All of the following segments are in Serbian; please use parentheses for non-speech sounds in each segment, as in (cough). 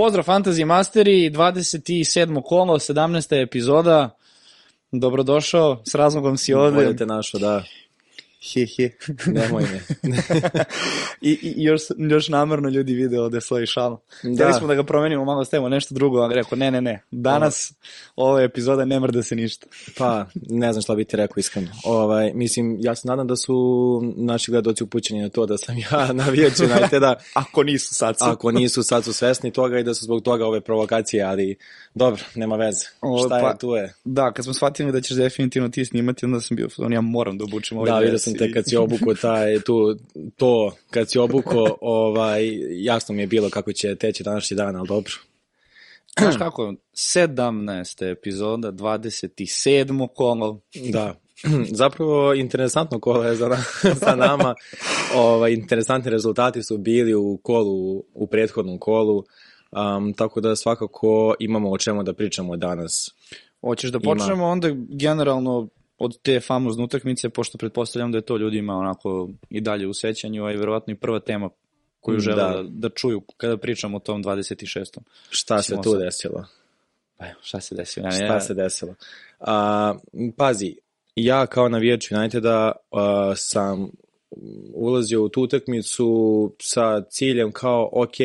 Pozdrav Fantasy Masteri, 27. kolo, 17. epizoda. Dobrodošao, s razlogom si ovde. Bolje te našo, da. He, he. Nemoj me. (laughs) I, I još, još namerno ljudi vide ovde svoji šal. Da. Hteli smo da ga promenimo, malo stavimo nešto drugo, ali rekao ne, ne, ne. Danas ova epizoda ne mrda se ništa. Pa, ne znam šta bi ti rekao iskreno. Ovaj, mislim, ja se nadam da su naši gledoci upućeni na to da sam ja (laughs) navijač Uniteda. Ako nisu sad su. Ako nisu, sad su svesni toga i da su zbog toga ove provokacije, ali dobro, nema veze. Ovo, šta pa- je, tu je. Da, kad smo shvatili da ćeš definitivno ti snimati, onda sam bio, on ja moram da obučem ovaj Da, dres vidio sam te kad si obuko taj, tu, to, kad si obuko, ovaj, jasno mi je bilo kako će teći današnji dan, ali dobro. Znaš kako, 17. epizoda, 27. kolo. Da. (clears throat) Zapravo interesantno kolo je za, na, (laughs) za nama. Ovaj, interesantni rezultati su bili u kolu, u prethodnom kolu. Um, tako da svakako imamo o čemu da pričamo danas. Hoćeš da Ima. počnemo onda generalno od te famozne utakmice, pošto pretpostavljam da je to ljudima onako i dalje u sećanju, a i verovatno i prva tema koju žele da, Da. da, čuju kada pričamo o tom 26. Šta se tu desilo? Pa evo, šta se desilo? Ja, Šta ja, se desilo? A, pazi, ja kao navijač Uniteda a, sam ulazio u tu utakmicu sa ciljem kao, ok,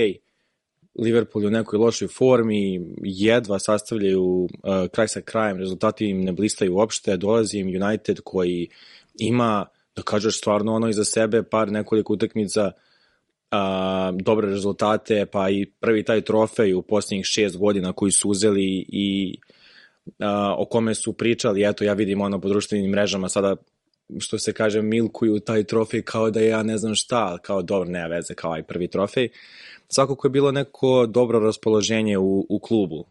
Liverpool je u nekoj lošoj formi, jedva sastavljaju uh, kraj sa krajem, rezultati im ne blistaju uopšte, dolazi im United koji ima, da kažeš stvarno ono iza sebe, par nekoliko utakmica, a, dobre rezultate, pa i prvi taj trofej u posljednjih šest godina koji su uzeli i a, o kome su pričali, eto ja vidim ono po društvenim mrežama sada što se kaže milkuju taj trofej kao da ja ne znam šta, kao dobro, nema veze kao aj prvi trofej. Svakako je bilo neko dobro raspoloženje u, u klubu,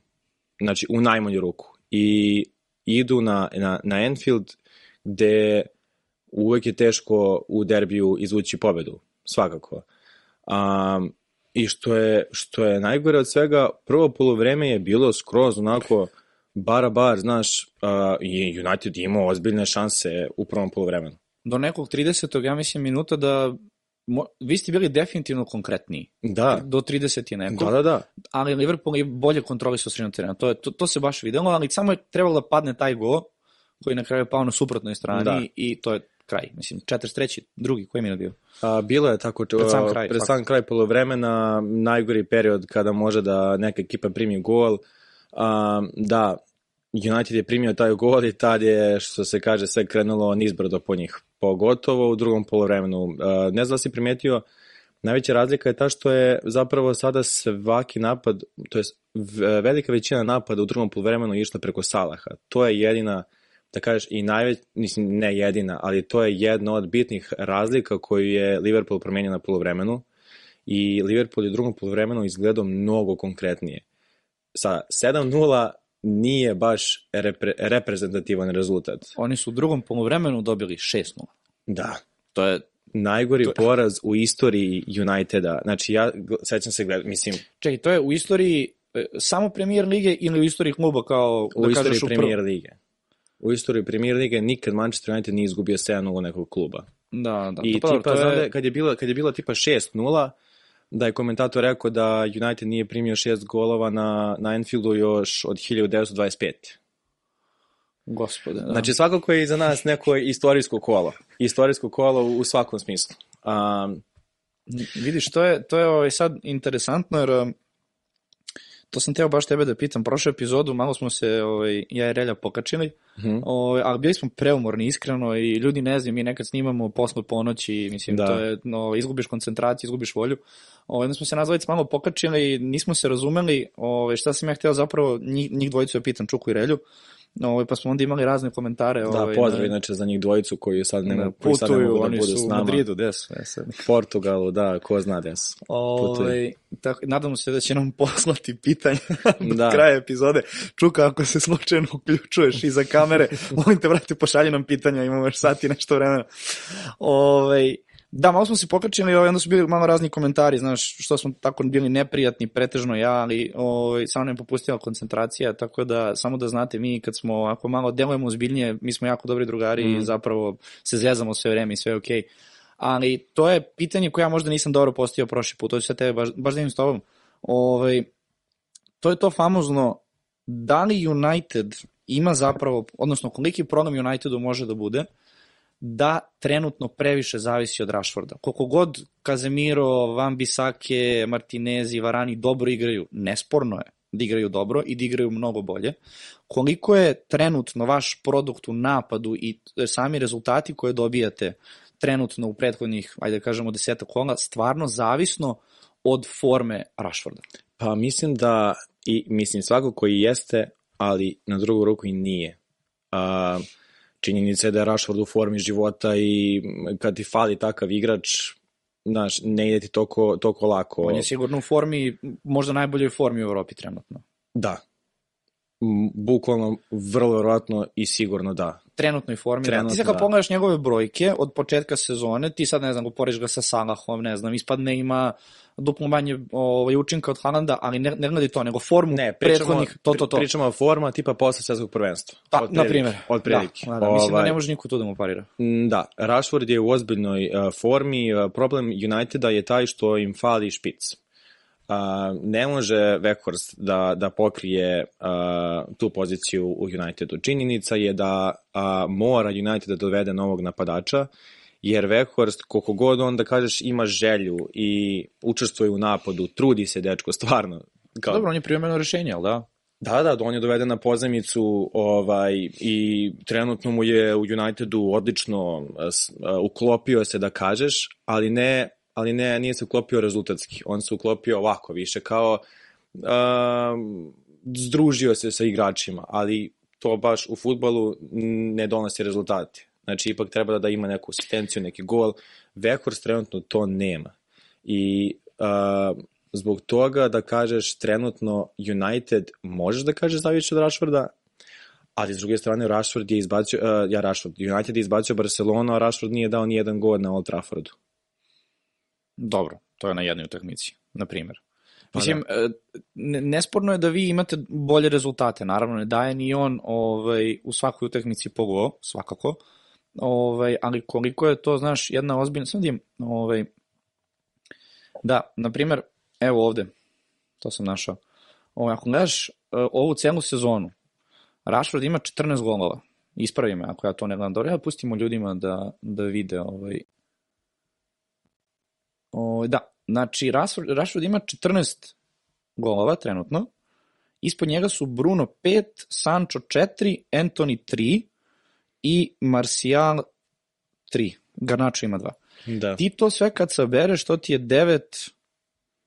znači u najmanju ruku. I idu na, na, na Enfield gde uvek je teško u derbiju izvući pobedu, svakako. Um, I što je, što je najgore od svega, prvo polovreme je bilo skroz onako bara bar, znaš, uh, i United je imao ozbiljne šanse u prvom polovremenu. do nekog 30. ja mislim minuta da vi ste bili definitivno konkretniji. Da, Do 30 je neko. da, da, da. ali Liverpool je bolje kontrolisao sredinu terena. To, je, to, to se baš videlo, ali samo je trebalo da padne taj go koji je na kraju pao na suprotnoj strani Da. i to je kraj. Mislim, 43. drugi, koji je minut bio? A, bilo je tako Pred sam kraj, pred sam kraj polovremena, najgori period kada može da neka ekipa primi gol. A, da, United je primio taj gol i tad je, što se kaže, sve krenulo nizbrdo po njih. Pogotovo u drugom polovremenu. A, ne znam da si primetio, najveća razlika je ta što je zapravo sada svaki napad, to je velika većina napada u drugom polovremenu išla preko Salaha. To je jedina da kažeš i najveć, mislim ne jedina, ali to je jedna od bitnih razlika koju je Liverpool promenio na polovremenu i Liverpool je u drugom polovremenu izgledao mnogo konkretnije. Sa 7-0 nije baš repre, reprezentativan rezultat. Oni su u drugom polovremenu dobili 6-0. Da. To je, Najgori To je- poraz u istoriji Uniteda. Znači ja sećam se gled, mislim čekaj, to je u istoriji e, samo premijer lige ili u istoriji kluba kao, u da istoriji kažeš, u prv- Premier lige. U istoriji Premier lige nikad Manchester United nije izgubio 7-0 nekog kluba. Da, da. I dobro, tipa, to znam je, da je, kad je bilo, kad je bilo tipa 6-0, da je komentator rekao da United nije primio šest golova na, na Anfieldu još od 1925. gospode, da. Znači svakako je iza nas neko istorijsko kolo. Istorijsko kolo u, svakom smislu. Um, Vidiš, to je, to je ovaj, sad interesantno, jer um, to sam teo baš tebe da pitam, prošlu epizodu malo smo se, ovaj, ja i Relja pokačili, Mhm. ovaj, ali bili smo preumorni, iskreno, i ljudi ne znaju, mi nekad snimamo posle ponoći, mislim, Da. to je, no, izgubiš koncentraciju, izgubiš volju. Ovaj, onda smo se nazvalice malo pokačili i nismo se razumeli, ovaj, šta sam ja hteo zapravo, njih, njih dvojicu ja pitam, Čuku i Relju, ovaj, pa smo onda imali razne komentare. da, ovaj, pozdrav na- inače za njih dvojicu koji sad ne, mogu- koji sad ne putuju, mogu da oni budu su s u nama. Madridu, gde su? E, sad. Portugalu, da, ko zna gde su. Ovaj, tako, nadamo se da će nam (laughs) poslati pitanja (laughs) do Da. kraja epizode. Čuka, ako se slučajno uključuješ iza kamere, (laughs) molim te, brate, pošalji nam pitanja, imamo još sati nešto vremena. Ovaj, da, malo smo se pokačili, ovaj, onda su bili malo razni komentari, znaš, što smo tako bili neprijatni, pretežno ja, ali ovaj, samo nam je popustila koncentracija, tako da, samo da znate, mi kad smo, ako malo delujemo ozbiljnije, mi smo jako dobri drugari Mhm. i zapravo se zezamo sve vreme i sve je okej. Ali to je pitanje koje ja možda nisam dobro postavio prošli put, to ću sad tebe baš, baš da imam s tobom. Ovaj, to je to famozno da li United ima zapravo, odnosno koliki problem Unitedu može da bude, da trenutno previše zavisi od Rashforda. Koliko god Kazemiro, Van Bisake, Martinez i Varani dobro igraju, nesporno je da igraju dobro i da igraju mnogo bolje. Koliko je trenutno vaš produkt u napadu i sami rezultati koje dobijate trenutno u prethodnih, ajde da kažemo, deseta kola, stvarno zavisno od forme Rashforda? Pa mislim da, i mislim svako koji jeste, ali na drugu ruku i nije. A, činjenica je da je Rashford u formi života i kad ti fali takav igrač, znaš, ne ide ti toliko, toliko lako. On je sigurno u formi, možda najboljoj formi u Evropi trenutno. Da. Bukvalno, vrlo verovatno i sigurno da. Trenutnoj formi. Trenutno, da. Ti sad kad da. pogledaš njegove brojke od početka sezone, ti sad ne znam, uporiš ga sa Salahom, ne znam, ispadne ima duplo manje ovaj, učinka od Haalanda, ali ne, ne gledaj to, nego formu Ne, pričamo, prethodnih, to, to, to. pričamo o forma tipa posle svetskog prvenstva. Pa, Otprilike, na primjer. Otprilike. Da, da, da. Mislim da Ovaj, ne može niko tu da mu parira. Da, Rashford je u ozbiljnoj uh, formi. Uh, problem Uniteda je taj što im fali špic. Uh, ne može Weghorst da, da pokrije uh, tu poziciju u Unitedu. Činjenica je da uh, mora United da dovede novog napadača, jer Weghorst, koliko god on da kažeš ima želju i učestvuje u napadu, trudi se dečko, stvarno. Kao, Dobro, on je privremeno rešenje, ali da? Da, da, on je doveden na pozemicu ovaj, i trenutno mu je u Unitedu odlično a, uklopio se da kažeš, ali ne, ali ne, nije se uklopio rezultatski. On se uklopio ovako više kao um, združio se sa igračima, ali to baš u futbalu ne donosi rezultate. Znači, ipak treba da ima neku asistenciju, neki gol. Weghorst trenutno to nema. I uh, zbog toga da kažeš trenutno United možeš da kažeš zavisi od Rashforda, ali s druge strane Rashford je izbacio, uh, ja Rashford, United je izbacio Barcelona, a Rashford nije dao ni jedan gol na Old Traffordu. Dobro, to je na jednoj utakmici, na primjer. Pa Mislim, e, ne- nesporno je da vi imate bolje rezultate, naravno ne daje ni on ovaj, u svakoj utakmici po go, svakako, ovaj, ali koliko je to, znaš, jedna ozbiljna, sam vidim, ovaj, da, na primjer, evo ovde, to sam našao, ovaj, ako gledaš e, ovu celu sezonu, Rashford ima 14 golova, ispravi me ako ja to ne gledam dobro, ja pustimo ljudima da, da vide ovaj, O, da, znači Rashford, Rashford ima 14 golova trenutno, ispod njega su Bruno 5, Sancho 4, Anthony 3 i Martial 3. Garnacho ima 2. Da. Ti to sve kad sabereš, to ti je 9,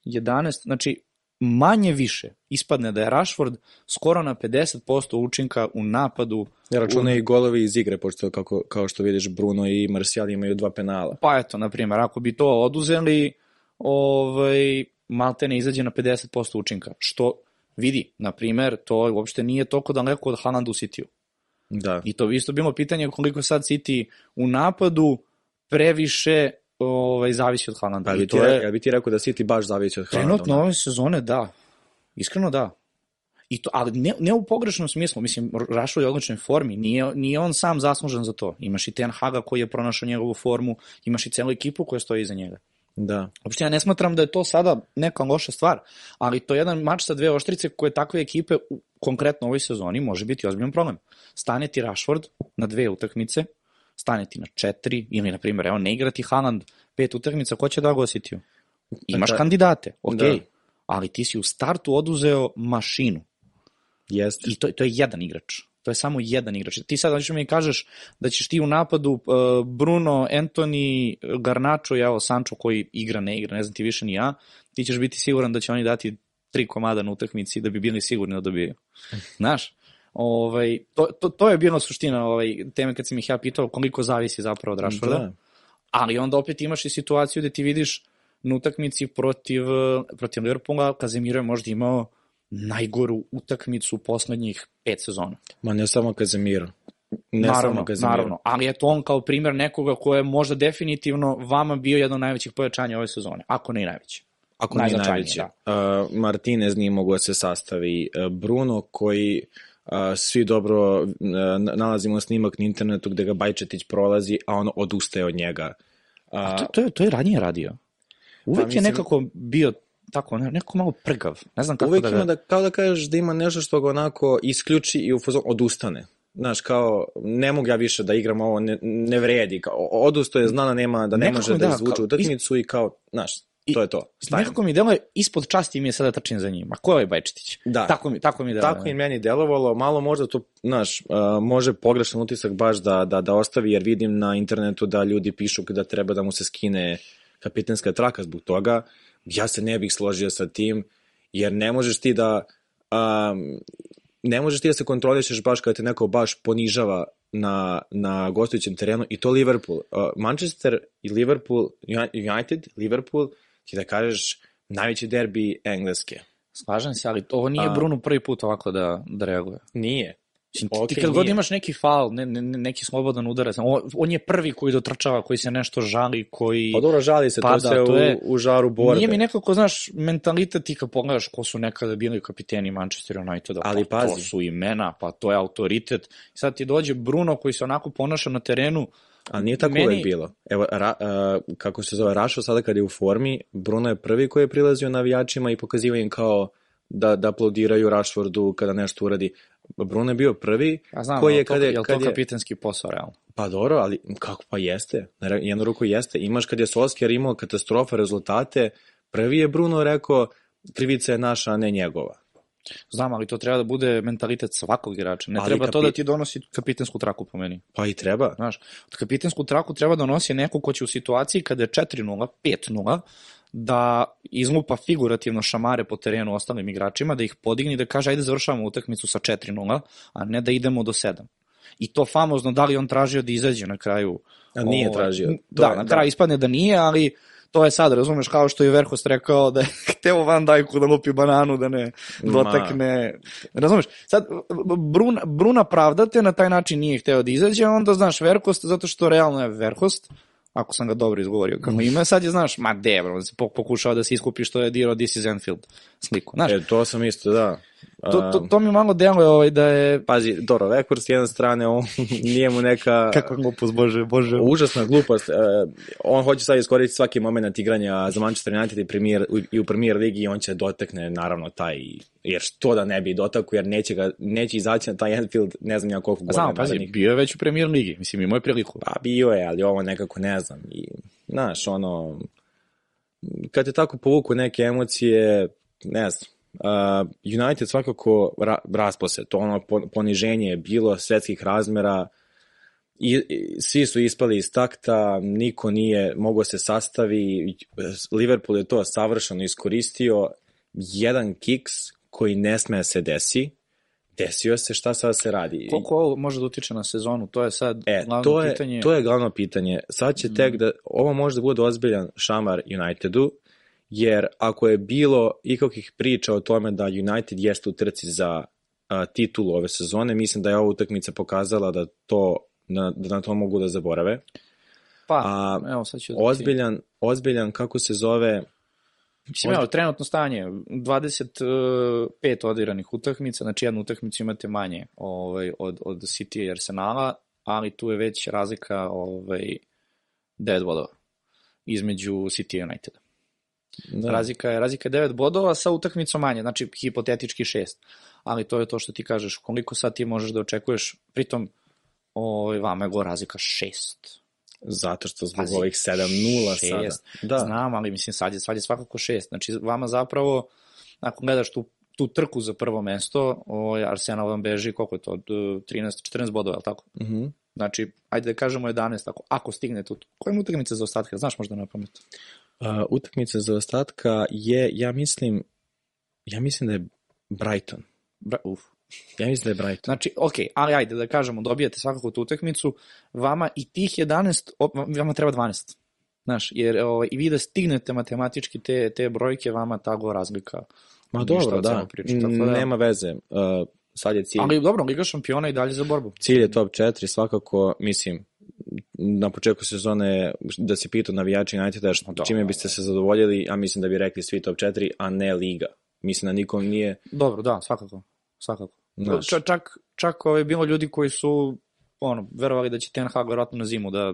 11, znači manje više ispadne da je Rashford skoro na 50% učinka u napadu. Ja računaj i golovi iz igre, pošto kako, kao što vidiš Bruno i Martial imaju dva penala. Pa eto, na primjer, ako bi to oduzeli, ovaj, malte ne izađe na 50% učinka. Što vidi, na primjer, to uopšte nije toliko daleko od Haaland u City-u. Da. I to bi isto bilo pitanje koliko sad City u napadu previše ovaj, zavisi od Haalanda. Pa I bi ti, je ja bi ti rekao da City baš zavisi od Haalanda. trenutno ove sezone da. Iskreno da. I to, ali ne, ne u pogrešnom smislu, mislim, Rashford je u odličnoj formi, nije, nije on sam zaslužen za to. Imaš i Ten Haga koji je pronašao njegovu formu, imaš i celu ekipu koja stoji iza njega. Da. Uopšte ja ne smatram da je to sada neka loša stvar, ali to je jedan mač sa dve oštrice koje takve ekipe u, konkretno u ovoj sezoni može biti ozbiljan problem. Stane ti Rashford na dve utakmice, stane ti na četiri, ili na primjer, evo ne igra ti Haaland pet utakmica, ko će da ga osjetio? Imaš Da. kandidate, ok, Da. ali ti si u startu oduzeo mašinu Jeste. i to, to je jedan igrač. To je samo jedan igrač. Ti sad hoćeš mi kažeš da ćeš ti u napadu uh, Bruno, Anthony, Garnacho i evo Sancho koji igra, ne igra, ne znam ti više ni ja, ti ćeš biti siguran da će oni dati tri komada na utakmici da bi bili sigurni da dobijaju. Znaš? Ovaj, to, to, to je bila suština ovaj, teme kad sam ih ja pitao koliko zavisi zapravo od Rashforda. Da. Ali onda opet imaš i situaciju gde ti vidiš na utakmici protiv, protiv Liverpoola, Kazemiro je možda imao najgoru utakmicu u poslednjih pet sezona. Ma ne samo Kazemiro. Ne naravno, samo Kazemiro. naravno, ali eto on kao primjer nekoga ko je možda definitivno vama bio jedan od najvećih pojačanja ove sezone, ako ne i najveći. Ako nije Najznačajniji, najveći. Uh, Martinez nije mogo da se sastavi. Uh, Bruno koji uh, svi dobro nalazimo snimak na internetu gde ga Bajčetić prolazi, a on odustaje od njega. Uh, To, to, je, to je ranije radio. Uvek Pa mislim- je nekako bio tako, ne, neko malo prgav. Ne znam kako Uvek da ga... ima da, kao da kažeš da ima nešto što ga onako isključi i u fazon odustane. Znaš, kao, ne mogu ja više da igram ovo, ne, ne vredi. Kao, odusto je znana nema, da ne Nekako može da da, izvuče utakmicu i kao, znaš, to je to. Stajem. Nekako mi deluje ispod časti mi je sada trčim za njim. A ko je ovaj Bajčetić? Da. Tako mi, tako mi deluje. Tako i meni delovalo, malo možda to, znaš, uh, može pogrešan utisak baš da, da, da ostavi, jer vidim na internetu da ljudi pišu da treba da mu se skine kapitenska traka zbog toga. Ja se ne bih složio sa tim, jer ne možeš ti da um, ne možeš ti da se kontrolišeš baš kada te neko baš ponižava na, na gostujućem terenu i to Liverpool. Uh, Manchester i Liverpool, United, Liverpool, ti da kažeš najveći derbi Engleske. Slažem se, ali ovo nije A- Bruno prvi put ovako da, da reaguje. Nije. Ti, Ok, ti kad god nije. imaš neki faul, ne, ne, ne- neki slobodan udarac, on, on je prvi koji dotrčava, koji se nešto žali, koji... Pa dobro, žali se, Pada, to sve to u, je- u žaru borbe. Nije mi nekako, znaš, mentalitet ti kad pogledaš ko su nekada bili kapiteni Manchester Uniteda, Ali pa to pazi. su imena, pa to je autoritet. I sad ti dođe Bruno koji se onako ponaša na terenu, Ali nije tako Meni- uvek bilo. Evo, ra, uh, kako se zove Rašo, sada kad je u formi, Bruno je prvi koji je prilazio navijačima i pokazivao im kao da, da aplaudiraju Rashfordu kada nešto uradi. Bruno je bio prvi ja znam, koji je, kad je, je, kad to je, kapitenski posao, realno? pa dobro, ali kako pa jeste, jednu ruku jeste. Imaš kad je Solskjaer imao katastrofa rezultate, prvi je Bruno rekao krivica je naša, a ne njegova. Znam, ali to treba da bude mentalitet svakog igrača. Ne Ali treba to kapi- da ti donosi kapitensku traku po meni. Pa i treba. Znaš, kapitensku traku treba da nosi neko ko će u situaciji kada je 4-0, 5-0, da izlupa figurativno šamare po terenu ostalim igračima, da ih podigne i da kaže ajde završavamo utakmicu sa 4-0, a ne da idemo do 7. I to famozno, da li on tražio da izađe na kraju? A nije ovaj, tražio. To Da, je- na da. kraju ispadne da nije, ali to je sad, razumeš, kao što je Verhost rekao da je (laughs) hteo Van Dijku da lupi bananu, da ne dotakne. Razumeš? Sad, Bruna, Bruna pravdate, na taj način nije hteo da izađe, onda, znaš, Verhost, zato što realno je Verhost, ako sam ga dobro izgovorio kako ime, sad je, znaš, ma de, bro, pokušao da se iskupi što je dirao This is Enfield sliku. Znaš, E, to sam isto, da. to, to, to mi malo deluje ovaj, da je... Pazi, dobro, Vekor s jedne strane, on (laughs) nije mu neka... Kakva glupost, bože, bože. Užasna glupost. E, on hoće sad iskoristiti svaki moment igranja za Manchester United i, premier, i u Premier Ligi i on će dotekne naravno taj, jer što da ne bi dotaku, jer neće, ga, neće izaći na taj Anfield, ne znam ja koliko godina. Znam, pazi, narednih. bio je već u premier ligi, mislim, imao je priliku. Pa bio je, ali ovo nekako ne znam. I, znaš, ono, kad te tako povuku neke emocije, ne znam, uh, United svakako ra, raspo se, to ono po- poniženje je bilo svetskih razmera, I, i svi su ispali iz takta, niko nije mogao se sastavi, Liverpool je to savršeno iskoristio, jedan kiks koji ne sme se desi, desio se, šta sad se radi? Koliko ovo može da utiče na sezonu, to je sad E, glavno to je, pitanje. to je glavno pitanje. Sad će tek Mm. da, ovo može da bude ozbiljan šamar Unitedu, jer ako je bilo ikakvih priča o tome da United jeste u trci za a, titulu ove sezone, mislim da je ova utakmica pokazala da to na, da na to mogu da zaborave. Pa, A, evo sad ću da. Ozbiljan, ozbiljan kako se zove, Mislim, evo, trenutno stanje, 25 odigranih utakmica, znači jednu utakmicu imate manje ovaj, od, od City i Arsenala, ali tu je već razlika ovaj, 9 bodova između City i Uniteda. Da, Razlika je, razlika je 9 bodova sa utakmicom manje, znači hipotetički 6. Ali to je to što ti kažeš, koliko sad ti možeš da očekuješ, pritom ovaj, vama je go razlika 6. zato što zbog Pazi, ovih 7-0 sada. Da, Znam, ali mislim sad je, sad je svakako šest. Znači vama zapravo, ako gledaš tu, tu trku za prvo mesto, ovaj, Arsenal vam beži, koliko je to, od, eh, 13, 14 bodova, je li tako? mhm. Znači, ajde da kažemo 11, ako, ako stignete. Koje utakmice za ostatke, znaš možda na pamet? Utakmica za ostatka je, ja mislim, ja mislim da je Brighton. Bra, uf. Ja mislim da je Brighton. Znači, ok, ali ajde da kažemo, dobijete svakako tu utakmicu, vama i tih 11, op- vama treba 12. Znaš, jer ovaj, i vi da stignete matematički te, te brojke, vama ta go razlika. Ma dobro, da. tako da- Nema veze. Uh, sad je cilj. Ali dobro, Liga šampiona i dalje za borbu. Cilj je top 4, svakako, mislim, na početku sezone da se pitao navijači Uniteda što- Da, čime da, biste se zadovoljili, a mislim da bi rekli svi top 4, a ne Liga. Mislim da nikom nije... Dobro, da, svakako. Svakako. Znaš. Čak, čak, čak ovaj, bilo ljudi koji su ono, verovali da će Ten Hag verovatno na zimu da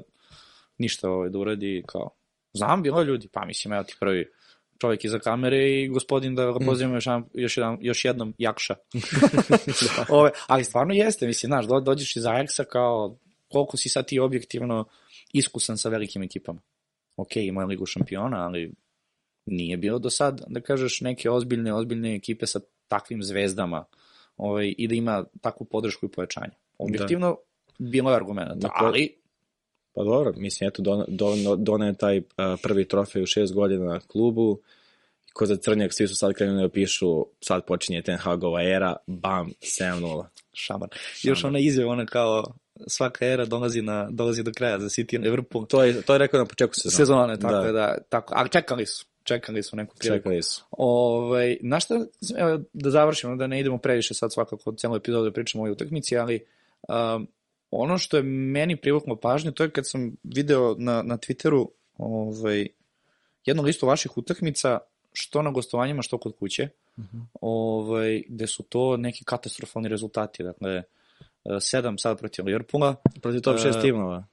ništa ovaj, da uradi kao... Znam, bilo ljudi, pa mislim, evo ti prvi čovjek iza kamere i gospodin da ga pozivamo još, jedan- još, jedan, još jednom Jakša. (laughs) Ove, ali stvarno jeste, mislim, znaš, do, dođeš iz Ajaxa kao koliko si sad ti objektivno iskusan sa velikim ekipama. Ok, ima je ligu šampiona, ali nije bilo do sad, da kažeš, neke ozbiljne, ozbiljne ekipe sa takvim zvezdama ovaj, i da ima takvu podršku i pojačanje. Objektivno, bilo je argumenta, ko- ali Pa dobro, mislim, eto, don, don, doneo taj uh, prvi trofej u šest godina na klubu, ko za crnjak, svi su sad krenuli da pišu, sad počinje Ten Hagova era, bam, 7-0. šamar. Još ona izjava, ona kao svaka era dolazi, na, dolazi do kraja za City i Liverpool. To je, to je rekao na početku sezona. Sezone, tako Da. da. tako, ali čekali su, čekali su neku priliku. Čekali su. Ovaj, na šta, evo, da završimo, da ne idemo previše sad svakako cijelu epizodu da pričamo o ovoj utakmici, ali um, ono što je meni privuklo pažnju, to je kad sam video na, na Twitteru ovaj, jednu listu vaših utakmica, što na gostovanjima, što kod kuće, ovaj, gde su to neki katastrofalni rezultati, dakle, eh, sedam sad protiv Liverpoola, Protiv top 6 E, timova.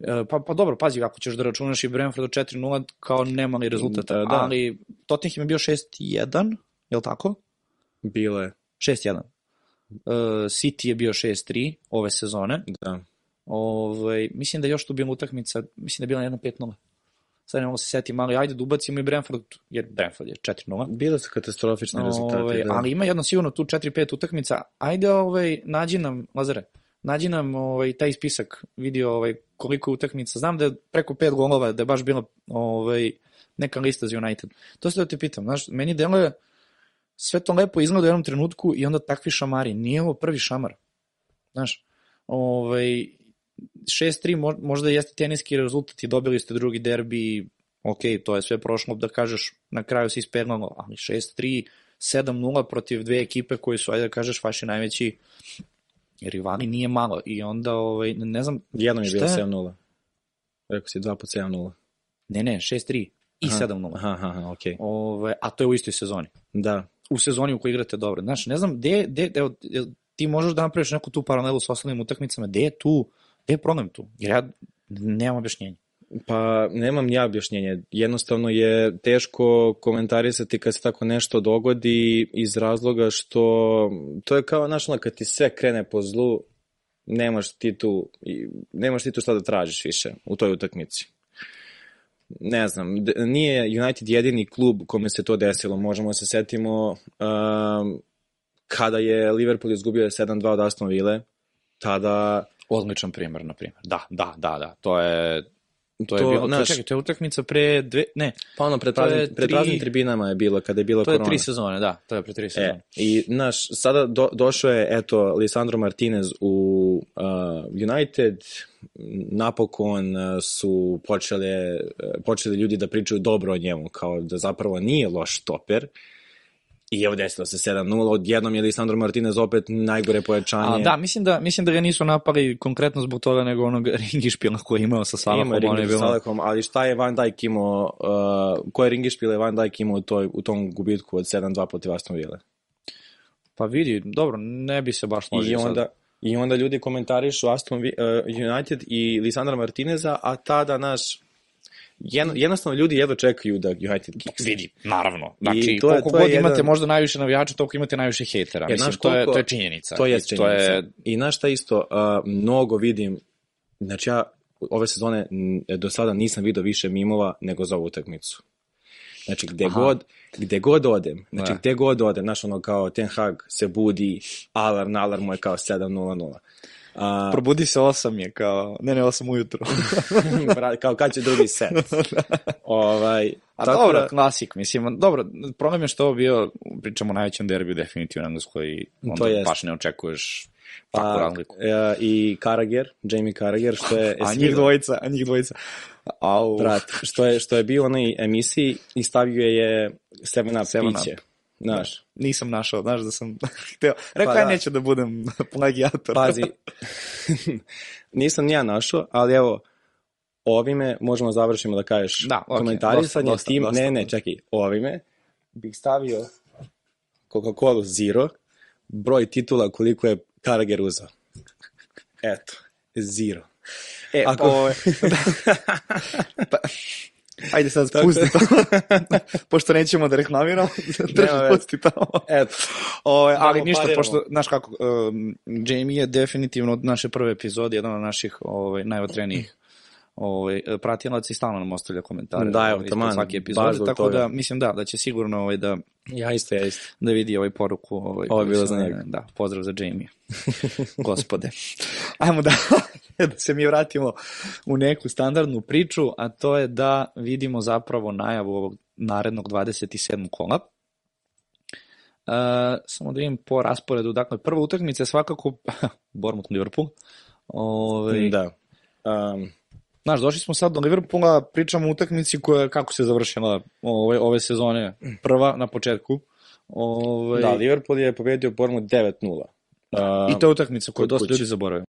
E, Pa, pa dobro, pazi, ako ćeš da računaš i Brentford 4-0 kao nemali rezultat, Da, da. ali Tottenham je bio 6-1, je li tako? Bilo je, 6-1. Uh, City je bio 6-3 ove sezone. da. Ovaj, mislim da je još tu bila utakmica, mislim da je bila jedna 5-0. Sad ne mogu se setiti, ali ajde da ubacimo i Brentford, jer Brentford je 4-0. Bile su katastrofični rezultati. Ovaj, da. Ali ima jedno sigurno tu 4-5 utakmica. Ajde, ovaj, nađi nam, Lazare, nađi nam ovaj, taj spisak, vidio ovaj, koliko je utakmica. Znam da je preko 5 golova, da je baš bila ovaj, neka lista za United. To se da te pitam, znaš, meni deluje sve to lepo izgleda u jednom trenutku i onda takvi šamari. Nije ovo prvi šamar. Znaš, ovaj, 6-3 mo- možda jeste teniski rezultat i dobili ste drugi derbi, ok, to je sve prošlo, da kažeš, na kraju se ispeglalo, ali 6-3, 7-0 protiv dve ekipe koji su, ajde da kažeš, vaši najveći rivali nije malo i onda, ovaj, ne znam, Jednom je bilo je? 7-0. Rekao si 2 po 7-0. ne, ne, 6-3 i Aha. 7-0. Aha, aha, okej. Ovaj, a to je u istoj sezoni. Da. u sezoni u kojoj igrate dobro. Znaš, ne znam, gde, gde, evo, ti možeš da napraviš neku tu paralelu s ostalim utakmicama, gde je tu, gde je problem tu? Jer ja nemam objašnjenja. Pa nemam ja objašnjenje. Jednostavno je teško komentarisati kad se tako nešto dogodi iz razloga što to je kao, znaš, kad ti sve krene po zlu, nemaš ti tu, nemaš ti tu šta da tražiš više u toj utakmici. Ne znam, nije United jedini klub kome se to desilo. Možemo da se setimo um, kada je Liverpool izgubio 7-2 od Aston Ville, tada Odličan primer, na primjer. Da, da, da, da. To je To je To, bilo, to, znaš- čekaj, to je utakmica pre dve, ne, Pa ono, pred, je praznim, pred praznim tribinama je bilo, kada je bila to je korona. tri sezone, da, to je pre tri sezone. E, I, znaš, sada do, došao je, eto, Lisandro Martinez u uh, United, napokon uh, su počele, uh, počeli ljudi da pričaju dobro o njemu, kao da zapravo nije loš stoper. I evo desilo se 7-0, odjednom je Lisandro Martinez opet najgore pojačanje. A, da, mislim da, mislim da ga nisu napali konkretno zbog toga, nego onog (laughs) ringišpila koji je imao sa Salahom. Ima ono je Ringiš bilo- sa Salahom, ali šta je Van Dijk imao, uh, koje Ringišpil je Van Dijk imao u, toj, u tom gubitku od 7-2 protiv Aston Ville? Pa vidi, dobro, ne bi se baš složio I sad. onda, I onda ljudi komentarišu Aston uh, United i Lisandra Martineza, a tada, naš, jedno, jednostavno ljudi jedva čekaju da United kiksne. Vidi, naravno. Znači, I to je- koliko to je god imate jedan- možda najviše navijača, toliko imate najviše hejtera. E, Mislim, znaš to, je, koliko- to je činjenica. To je činjenica. To je, I znaš šta isto, uh, mnogo vidim, znači ja ove sezone do sada nisam video više mimova nego za ovu utakmicu. Znači, gde Aha. god, gde god odem, znači Da. gde god odem, znaš ono kao Ten Hag se budi, alarm, alarm mu je kao 7.00. A, probudi se osam je kao, ne ne, osam ujutro. (laughs) Bra- kao kad će drugi set. (laughs) ovaj, A tako dobro, da- klasik, mislim, dobro, problem je što ovo bio, pričamo o najvećem derbiju definitivno engleskoj i onda To jest. baš ne očekuješ Pa, razliku. e, I Karager, Jamie Karager, što je... (laughs) A njih dvojica, a njih dvojica. Au. Brat, što je, što je bio u onoj emisiji i stavio je 7 Up Seven piće. Up. Znaš, Nisam našao, znaš da sam (laughs) hteo. Rekao Pa ja da. neću da budem (laughs) plagijator. pazi, (laughs) nisam ni ja našao, ali evo, ovime možemo završimo da kažeš Da, okej, komentarisanje dosta, tim, dosta. ne, ne, čekaj, ovime bih stavio Coca-Cola Zero, broj titula koliko je Karager uzao. Eto, zero. E, Ako... pa, Ajde sad spusti to. (laughs) pošto nećemo da reklamiramo, (laughs) drži pusti tamo. Eto. Ove, ali Malo ništa, pariramo. pošto, znaš kako, um, Jamie je definitivno od naše prve epizode jedan od naših ovaj, najotrenijih ovaj, pratilaca i stalno nam ostavlja komentare. Da, evo, ispod taman, svake epizode, tako toga. da mislim da, da će sigurno ovaj, da, Ja isto, ja isto. da vidi ovaj poruku. Ovaj, Ovo je bilo za njega. Da, pozdrav za Jamie. (laughs) Gospode. Ajmo da, (laughs) da se mi vratimo u neku standardnu priču, a to je da vidimo zapravo najavu ovog narednog 27. kola. Uh, samo da vidim po rasporedu. Dakle, prva utakmica je svakako (laughs) Bournemouth Liverpool. Ove, Da. Um, Znaš, došli smo sad do Liverpoola, pričamo o utakmici koja, kako se završila ove, ove sezone, prva na početku. Ove, da, Liverpool je pobedio Bournemouth 9-0. Uh, I to je utakmica koju dosta ljudi zaboravaju.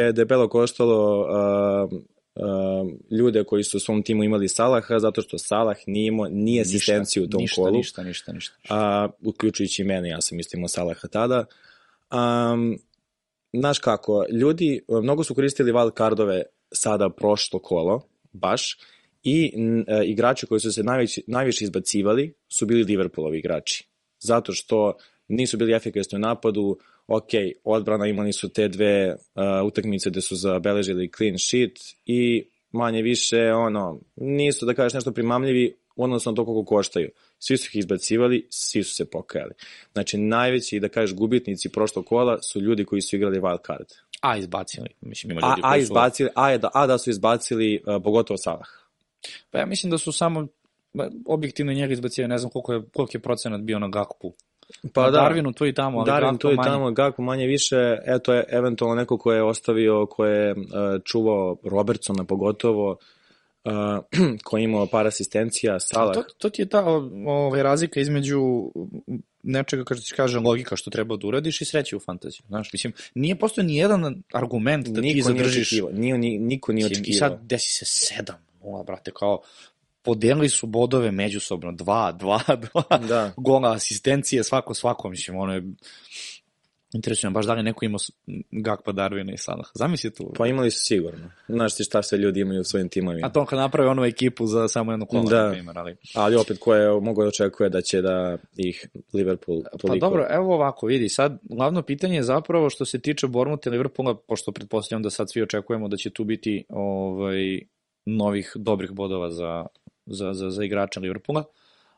je debelo koštalo uh, uh, ljude koji su u svom timu imali Salaha, zato što Salah nije imao ni asistenciju u tom ništa, kolu. Ništa, ništa, ništa. a, uključujući i mene, ja sam isto imao Salaha tada. Um, znaš kako, ljudi, mnogo su koristili wild cardove sada prošlo kolo, baš, i e, igrači koji su se najviše, najviše izbacivali su bili Liverpoolovi igrači. Zato što nisu bili efikasni u napadu, ok, odbrana imali su te dve uh, utakmice gde su zabeležili clean sheet i manje više, ono, nisu da kažeš nešto primamljivi, odnosno to koliko koštaju. Svi su ih izbacivali, svi su se pokajali. Znači, najveći, da kažeš, gubitnici prošlog kola su ljudi koji su igrali wild card. A, izbacili. Mislim, ima ljudi a, koji su... izbacili, a, da, a da su izbacili uh, pogotovo Salah. Pa ja mislim da su samo objektivno njega izbacili, ne znam koliko je, koliko je procenat bio na Gakpu. Pa na da, Darwinu tu i tamo, ali Darwin tu i manje. tamo, Gakpo manje više, eto je eventualno neko ko je ostavio, ko je uh, čuvao Robertsona pogotovo, uh, (clears throat) ko je imao par asistencija, Salah. To, to ti je ta ovaj, razlika između nečega, kao ti kaže, logika što treba da uradiš i sreće u fantaziju. Znaš, mislim, nije postoje ni jedan argument da ti niko nije zadržiš. očekivao, nije, ni- niko nije Mislim, I očekivao. sad desi se sedam, nula, brate, kao podelili su bodove međusobno, dva, dva, (laughs) dva, Da. gola, asistencije, svako, svako, mislim, ono je, interesuje me baš da li neko imao s- Gakpa, Darwina i Salah. Zamisli tu. Pa imali su sigurno. Znaš ti šta sve ljudi imaju u svojim timovima. A to kad naprave onu ekipu za samo jednu kola, Da. na primjer, ali... Ali opet ko je mogo da očekuje da će da ih Liverpool toliko... Pa dobro, evo ovako, vidi, sad glavno pitanje je zapravo što se tiče Bournemouth i Liverpoola, pošto pretpostavljam da sad svi očekujemo da će tu biti ovaj, novih dobrih bodova za, za, za, za igrača Liverpoola,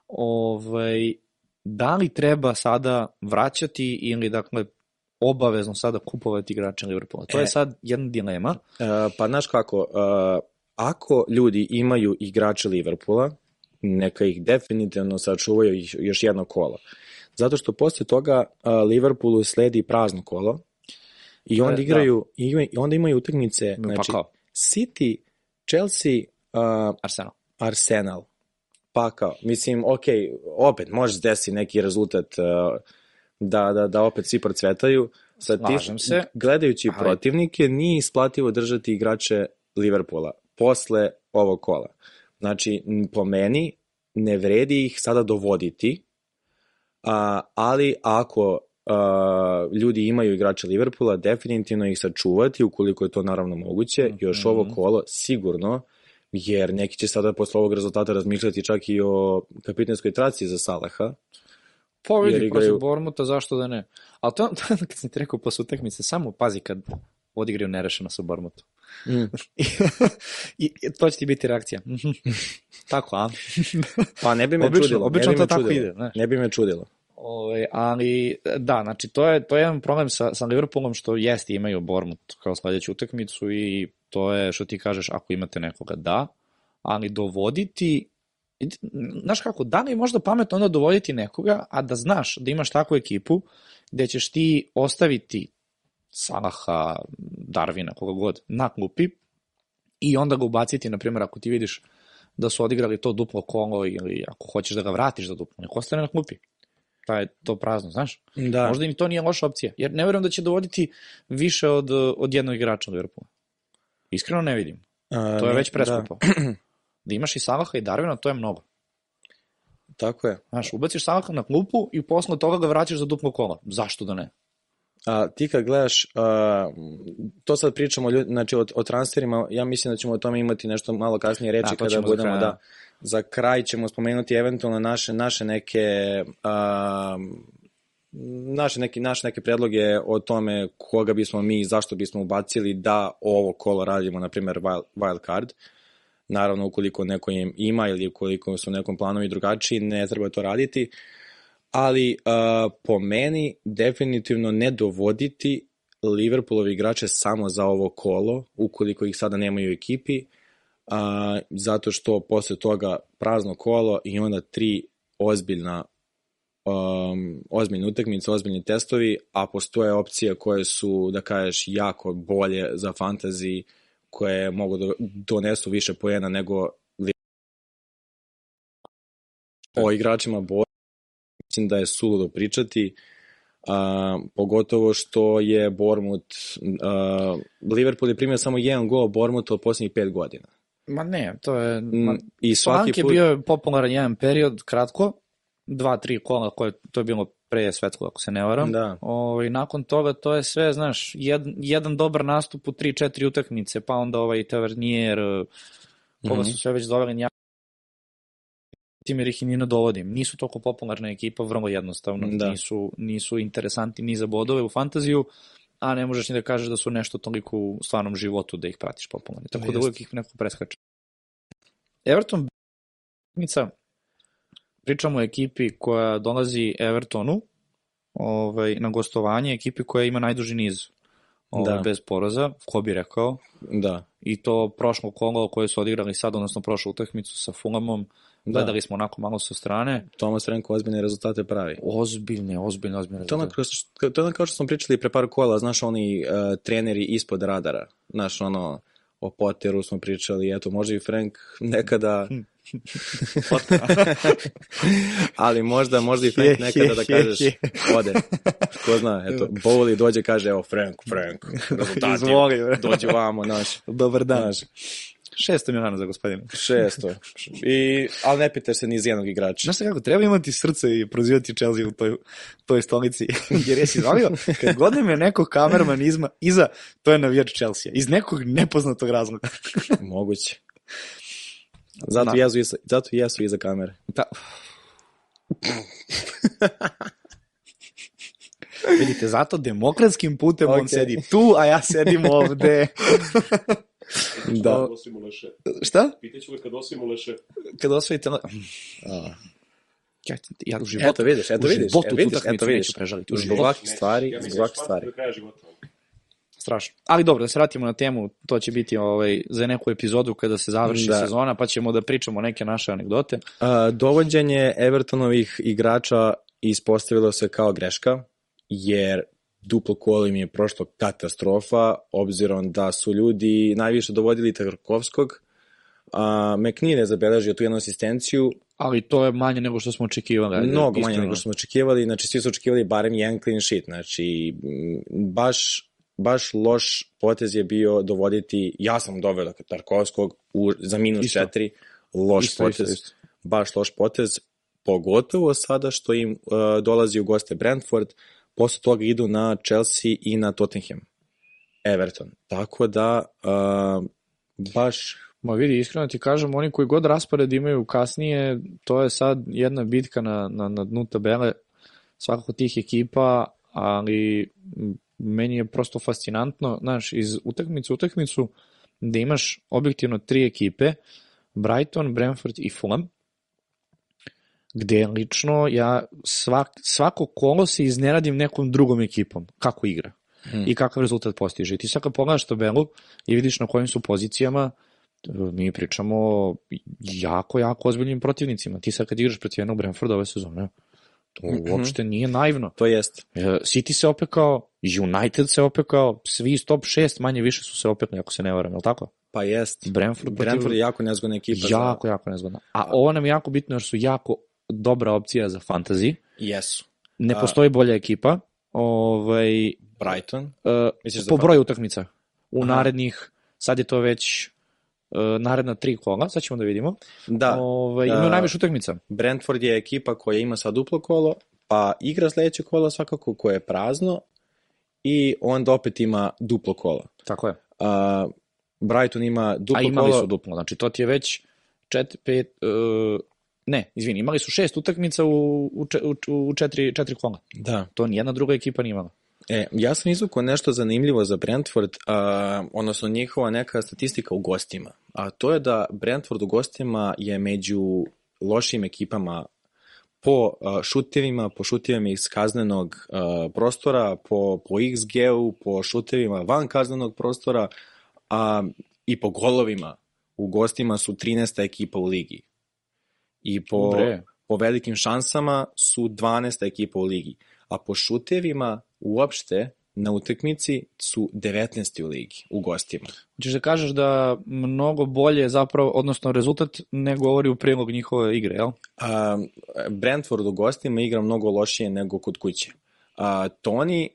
ovaj, da li treba sada vraćati ili dakle obavezno sada kupovati igrača Liverpoola? To je E. sad jedna dilema. Uh, pa znaš kako, uh, ako ljudi imaju igrače Liverpoola, neka ih definitivno sačuvaju još jedno kolo. Zato što posle toga uh, Liverpoolu sledi prazno kolo i onda da. igraju, i onda imaju utakmice, Pa znači kao, City, Chelsea, uh, Arsenal. Arsenal. Pa kao, mislim, ok, opet može desiti neki rezultat uh, da, da, da opet svi procvetaju. Sa Slažem se. Gledajući Ali- protivnike, nije isplativo držati igrače Liverpoola posle ovog kola. Znači, po meni, ne vredi ih sada dovoditi, a, ali ako a, ljudi imaju igrače Liverpoola, definitivno ih sačuvati, ukoliko je to naravno moguće, još ovo Mhm. kolo sigurno, jer neki će sada posle ovog rezultata razmišljati čak i o kapitanskoj traci za Salaha. Vidi, igraju- protiv Bormuta, zašto da ne? Ali to, to (laughs) kad sam ti rekao posle utakmice, samo pazi kad odigraju nerešeno sa Bormutom. Mm. (laughs) I, I, to će ti biti reakcija. Mhm. (laughs) Tako, a? Pa ne bi me Obično- čudilo. obično ne bi to me tako čudilo. ide, znaš. Ne bi me čudilo. Ove, ali, da, znači, to je, to je jedan problem sa, sa Liverpoolom što jeste imaju Bormut kao sledeću utakmicu i to je što ti kažeš, ako imate nekoga, da, ali dovoditi znaš kako, da li je možda pametno onda dovoditi nekoga, a da znaš da imaš takvu ekipu gde ćeš ti ostaviti Salaha, Darvina, koga god, na klupi i onda ga ubaciti, na primjer, ako ti vidiš da su odigrali to duplo kolo ili ako hoćeš da ga vratiš za duplo, nek ostane na klupi. Ta je to prazno, znaš? Da. Možda im to nije loša opcija, jer ne verujem da će dovoditi više od, od jednog igrača Liverpoola. Iskreno ne vidim. A, To je već preskupo. Da. (clears throat) da imaš i Salaha i Darvina, to je mnogo. Tako je. Znaš, ubaciš Salaha na klupu i posle toga ga vraćaš za duplo kola. Zašto da ne? A, ti kad gledaš, a, to sad pričamo ljud, znači, o, o transferima, ja mislim da ćemo o tome imati nešto malo kasnije reći Da, kada za budemo, kraj, da, za kraj ćemo spomenuti eventualno naše, naše neke a, naše neke, naše neke predloge o tome koga bismo mi, zašto bismo ubacili da ovo kolo radimo, na primjer wild, wild card. Naravno, ukoliko neko im ima ili ukoliko su nekom planovi drugačiji, ne treba to raditi. Ali uh, po meni definitivno ne dovoditi Liverpoolovi igrače samo za ovo kolo, ukoliko ih sada nemaju u ekipi, a, zato što posle toga prazno kolo i onda tri ozbiljna um, ozbiljne utakmice, ozbiljni testovi, a postoje opcije koje su, da kažeš, jako bolje za fantasy, koje mogu da donesu više poena nego o igračima bolje. Mislim da je suludo pričati, a, pogotovo što je Bournemouth, a, Liverpool je primio samo jedan gol Bournemouth od posljednjih pet godina. Ma ne, to je... Ma, Mm, I svaki Slank je put... bio popularan jedan period, kratko, dva, tri kola, koje, to je bilo pre svetskog, ako se ne varam. Da. O, I nakon toga to je sve, znaš, jed, jedan dobar nastup u tri, četiri utakmice, pa onda ovaj Tavernier, eh, koga Mhm. su sve već doveli, ja tim jer ih i ni ne dovodim. Nisu toliko popularna ekipa, vrlo jednostavno. Da. Nisu, nisu interesanti ni za bodove u fantaziju, a ne možeš ni da kažeš da su nešto toliko u stvarnom životu da ih pratiš popularni. Tako da uvijek ih neko preskače. Everton pričamo o ekipi koja dolazi Evertonu ovaj, na gostovanje, ekipi koja ima najduži niz ovaj, Da. bez poraza, ko bi rekao, Da. i to prošlo kolo koje su odigrali sad, odnosno prošlu utakmicu sa Fulhamom, Da. gledali smo onako malo sa strane, Tomas Renko ozbiljne rezultate pravi. ozbiljne, ozbiljne, ozbiljne. To što, to je ono kao što smo pričali pre par kola, znaš, oni uh, treneri ispod radara. Znaš, ono, o Potteru smo pričali, eto, može i Frank nekada... (laughs) Ali možda, možda i Frank nekada da kažeš, ode. Ko zna, eto, Bowley dođe kaže, evo, Frank, Frank, (laughs) rezultati, Izvoli, dođi vamo, znaš. Dobar dan. Znaš, 600 miliona za gospodine. šesto. I, ali ne pitaš se ni iz jednog igrača. Znaš kako, treba imati srce i prozivati Chelsea u toj, toj stolici. (laughs) Jer jesi znalio, kad god nam je neko kamerman izma, iza, to je navijač Chelsea. Iz nekog nepoznatog razloga. Moguće. Zato, Da. jesu, iza, zato jesu iza kamere. Da. Vidite, zato demokratskim putem on Okej. sedi tu, a ja sedim ovde. (laughs) Da. Šta? Pitaću ga kad osvimo leše. Kad osvojite... A. Ja, ja u životu, Eto vidiš, eto u vidiš, životu eto vidiš, eto vidiš. neću prežaliti, u Zbog životu. ovakvih stvari, Ja zbog stvari. do kraja života. Strašno. Ali dobro, da se vratimo na temu, to će biti ovaj, za neku epizodu kada se završi Da. sezona, pa ćemo da pričamo neke naše anegdote. A, dovođenje Evertonovih igrača ispostavilo se kao greška, jer duplo kolo im je prošlo katastrofa, obzirom da su ljudi najviše dovodili Tarkovskog, a McNeil je zabeležio tu jednu asistenciju, Ali to je manje nego što smo očekivali. ajde, mnogo manje nego što smo očekivali, znači svi su očekivali barem jedan clean sheet, znači baš, baš loš potez je bio dovoditi, ja sam doveo Tarkovskog u, za minus Isto. četiri, loš Isto, potez, isto, isto. baš loš potez, pogotovo sada što im uh, dolazi u goste Brentford, posle toga idu na Chelsea i na Tottenham, Everton. Tako da, uh, baš Ma vidi, iskreno ti kažem, oni koji god raspored imaju kasnije, to je sad jedna bitka na, na, na dnu tabele svakako tih ekipa, ali meni je prosto fascinantno, znaš, iz utakmice u utakmicu da imaš objektivno tri ekipe, Brighton, Brentford i Fulham, gde lično ja svak, svako kolo se izneradim nekom drugom ekipom, kako igra Hmm. i kakav rezultat postiže. I ti sad kad pogledaš tabelu i vidiš na kojim su pozicijama, mi pričamo o jako, jako ozbiljnim protivnicima. Ti sad kad igraš protiv jednog Brentforda ove sezone, to Mhm. uopšte nije naivno. to jest. E, City se opekao, United se opekao, svi iz top 6 manje više su se opekli, ako se ne varam, je li tako? Pa jest. Brentford, protiv- Brentford je jako nezgodna ekipa. jako, jako nezgodno. A ovo nam je jako bitno jer su jako dobra opcija za fantasy. Za... Jesu. Ne A- postoji bolja ekipa. Ovaj, Brighton. uh, za po broju utakmica. U Aha. narednih, sad je to već naredna tri kola, sad ćemo da vidimo. Da, Ovaj, Da. imaju najviše utakmica. Brentford je ekipa koja ima sad duplo kolo, pa igra sledeće kolo svakako koje je prazno i onda opet ima duplo kolo. Tako je. A, Brighton ima duplo A imali kolo. su duplo, znači to ti je već čet, pet, uh, ne, izvini, imali su šest utakmica u, u, u, u četiri, četiri kola. Da. To nijedna druga ekipa nije imala. E, ja sam izvukao nešto zanimljivo za Brentford, a, odnosno njihova neka statistika u gostima. A to je da Brentford u gostima je među lošim ekipama po a, šutevima, po šutevima iz kaznenog a, prostora, po, po XG-u, po šutevima van kaznenog prostora, a, i po golovima. U gostima su 13. ekipa u ligi. I po, Bre. po velikim šansama su 12. ekipa u ligi. A po šutevima uopšte na utakmici su 19. u ligi, u gostima. Hoćeš da kažeš da mnogo bolje zapravo, odnosno rezultat ne govori u prilog njihove igre, jel? A, Brentford u gostima igra mnogo lošije nego kod kuće. A, Toni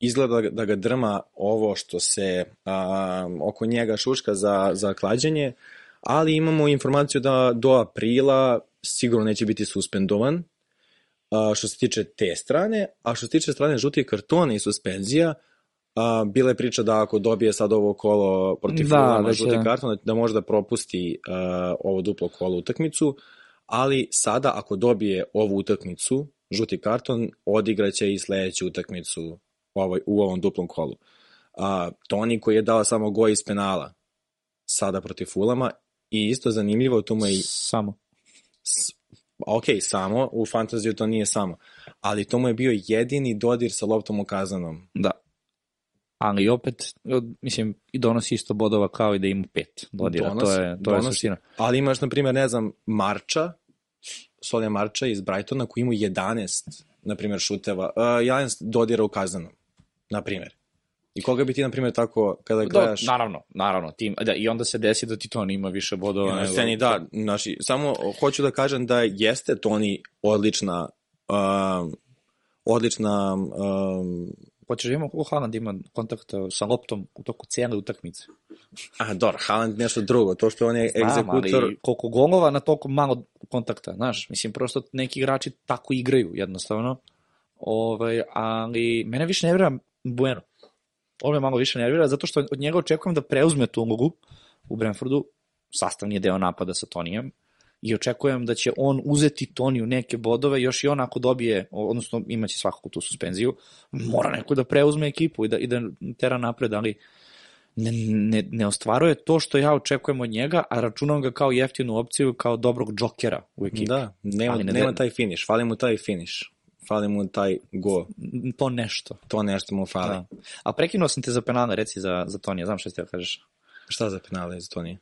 izgleda da ga drma ovo što se a, oko njega šuška za, za klađenje, ali imamo informaciju da do aprila sigurno neće biti suspendovan, a, što se tiče te strane, a što se tiče strane žutih kartona i suspenzija, a, bila je priča da ako dobije sad ovo kolo protiv Da, Fulama da će- žuti karton, da može da propusti a, ovo duplo kolo utakmicu, ali sada ako dobije ovu utakmicu, žuti karton, odigraće i sledeću utakmicu ovaj, u ovom duplom kolu. A, Toni koji je dao samo goj iz penala sada protiv Fulama i isto zanimljivo, tu mu je Samo. s- ok, samo, u fantaziju to nije samo, ali to mu je bio jedini dodir sa loptom u kazanom. Da. Ali opet, mislim, i donosi isto bodova kao i da ima pet dodira. Donosi, to je, to je donosi. suština. Ali imaš, na primjer, ne znam, Marča, Solja Marča iz Brightona koji ima 11, na primjer, šuteva, uh, 11 dodira u kazanom, na primjer. I koga bi ti, na primjer, tako, kada Do, gledaš... naravno, naravno. Tim, da, I onda se desi da ti to ima više bodova. Na nego- sceni, da, naši, samo hoću da kažem da jeste Toni odlična um, odlična um, Hoćeš da imamo kako Haaland ima kontakta sa loptom u toku cijele utakmice. a dobro, Haaland nešto drugo, to što on je Znam, egzekutor ali koliko golova na toliko malo kontakta, znaš, mislim, prosto neki igrači tako igraju, jednostavno. Ovaj, ali mene više nervira Bueno. Ovo me malo više nervira, zato što od njega očekujem da preuzme tu ulogu u Brentfordu, sastavni je deo napada sa Tonijem, i očekujem da će on uzeti Toniju neke bodove, još i on ako dobije, odnosno imaće svakako tu suspenziju, mora neko da preuzme ekipu i da, i da tera napred, ali ne, ne, ne ostvaruje to što ja očekujem od njega, a računam ga kao jeftinu opciju, kao dobrog džokera u ekipi. Da, nema, Ali ne nema taj finish, fali mu taj finish, fali mu taj go, To nešto. to nešto mu fali. Da. A prekinuo sam te za penale, reci za, za Tonija, znam što ti da kažeš. Šta za penale za to nije?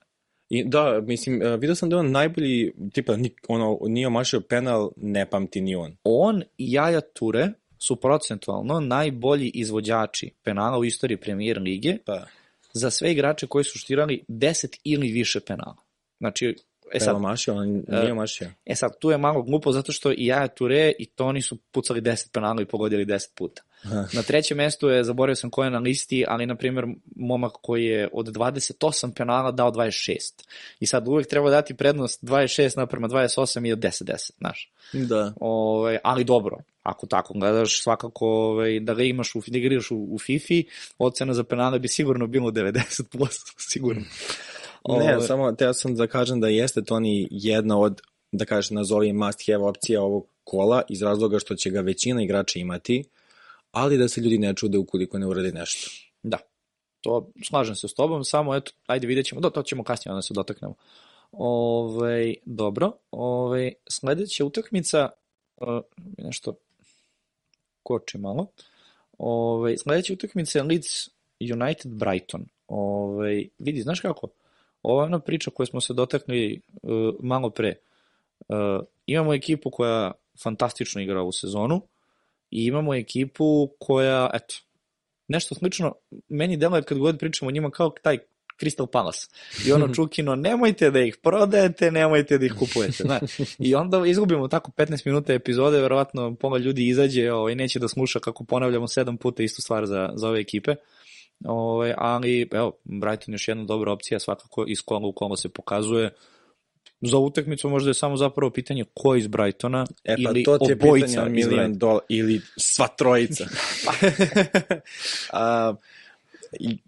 I da, mislim, uh, vidio sam da on najbolji, tipa, ni, ono, nije omašio penal, ne pamti ni on. On i Jaja Ture su procentualno najbolji izvođači penala u istoriji premijer lige Pa, za sve igrače koji su štirali 10 ili više penala. Znači, e e sad, omašio, on nije omašio. E sad, tu je malo glupo zato što i Jaja Ture i Toni su pucali 10 penala i pogodili 10 puta. Na trećem mestu je, zaboravio sam ko je na listi, ali na primjer momak koji je od 28 penala dao 26. I sad uvek treba dati prednost 26 naprema 28 i od 10-10, znaš. Da. Ovaj, ali dobro, ako tako gledaš, svakako ovaj, da ga imaš u, da igraš u, u FIFA, ocena za penale bi sigurno bilo 90%, sigurno. Ne, Ovaj, samo teo sam da kažem da jeste Toni jedna od, da kažeš, nazovi must have opcija ovog kola, iz razloga što će ga većina igrača imati, ali da se ljudi ne čude ukoliko ne uradi nešto. Da, to slažem se s tobom, samo eto, ajde vidjet ćemo, do, to ćemo kasnije onda se dotaknemo. Ove, dobro, ove, sledeća utakmica, uh, nešto koči malo, ove, sledeća utakmica je Leeds United Brighton. Ove, vidi, znaš kako? Ova je ona priča koju smo se dotakli uh, malo pre. Uh, imamo ekipu koja fantastično igra ovu sezonu i imamo ekipu koja, eto, nešto slično, meni deluje kad god pričamo o njima kao taj Crystal Palace. I ono (laughs) Čukino, nemojte da ih prodajete, nemojte da ih kupujete. Znaš. I onda izgubimo tako 15 minuta epizode, verovatno pola ljudi izađe ovaj, neće da sluša kako ponavljamo sedam puta istu stvar za, za ove ekipe. Ovaj, ali, evo, Brighton još jedna dobra opcija, svakako iz kola u kolo se pokazuje za utakmicu možda je samo zapravo pitanje ko iz Brightona E pa ili to ti je obojica pitanje milion dolara, ili sva trojica. (laughs) A, i,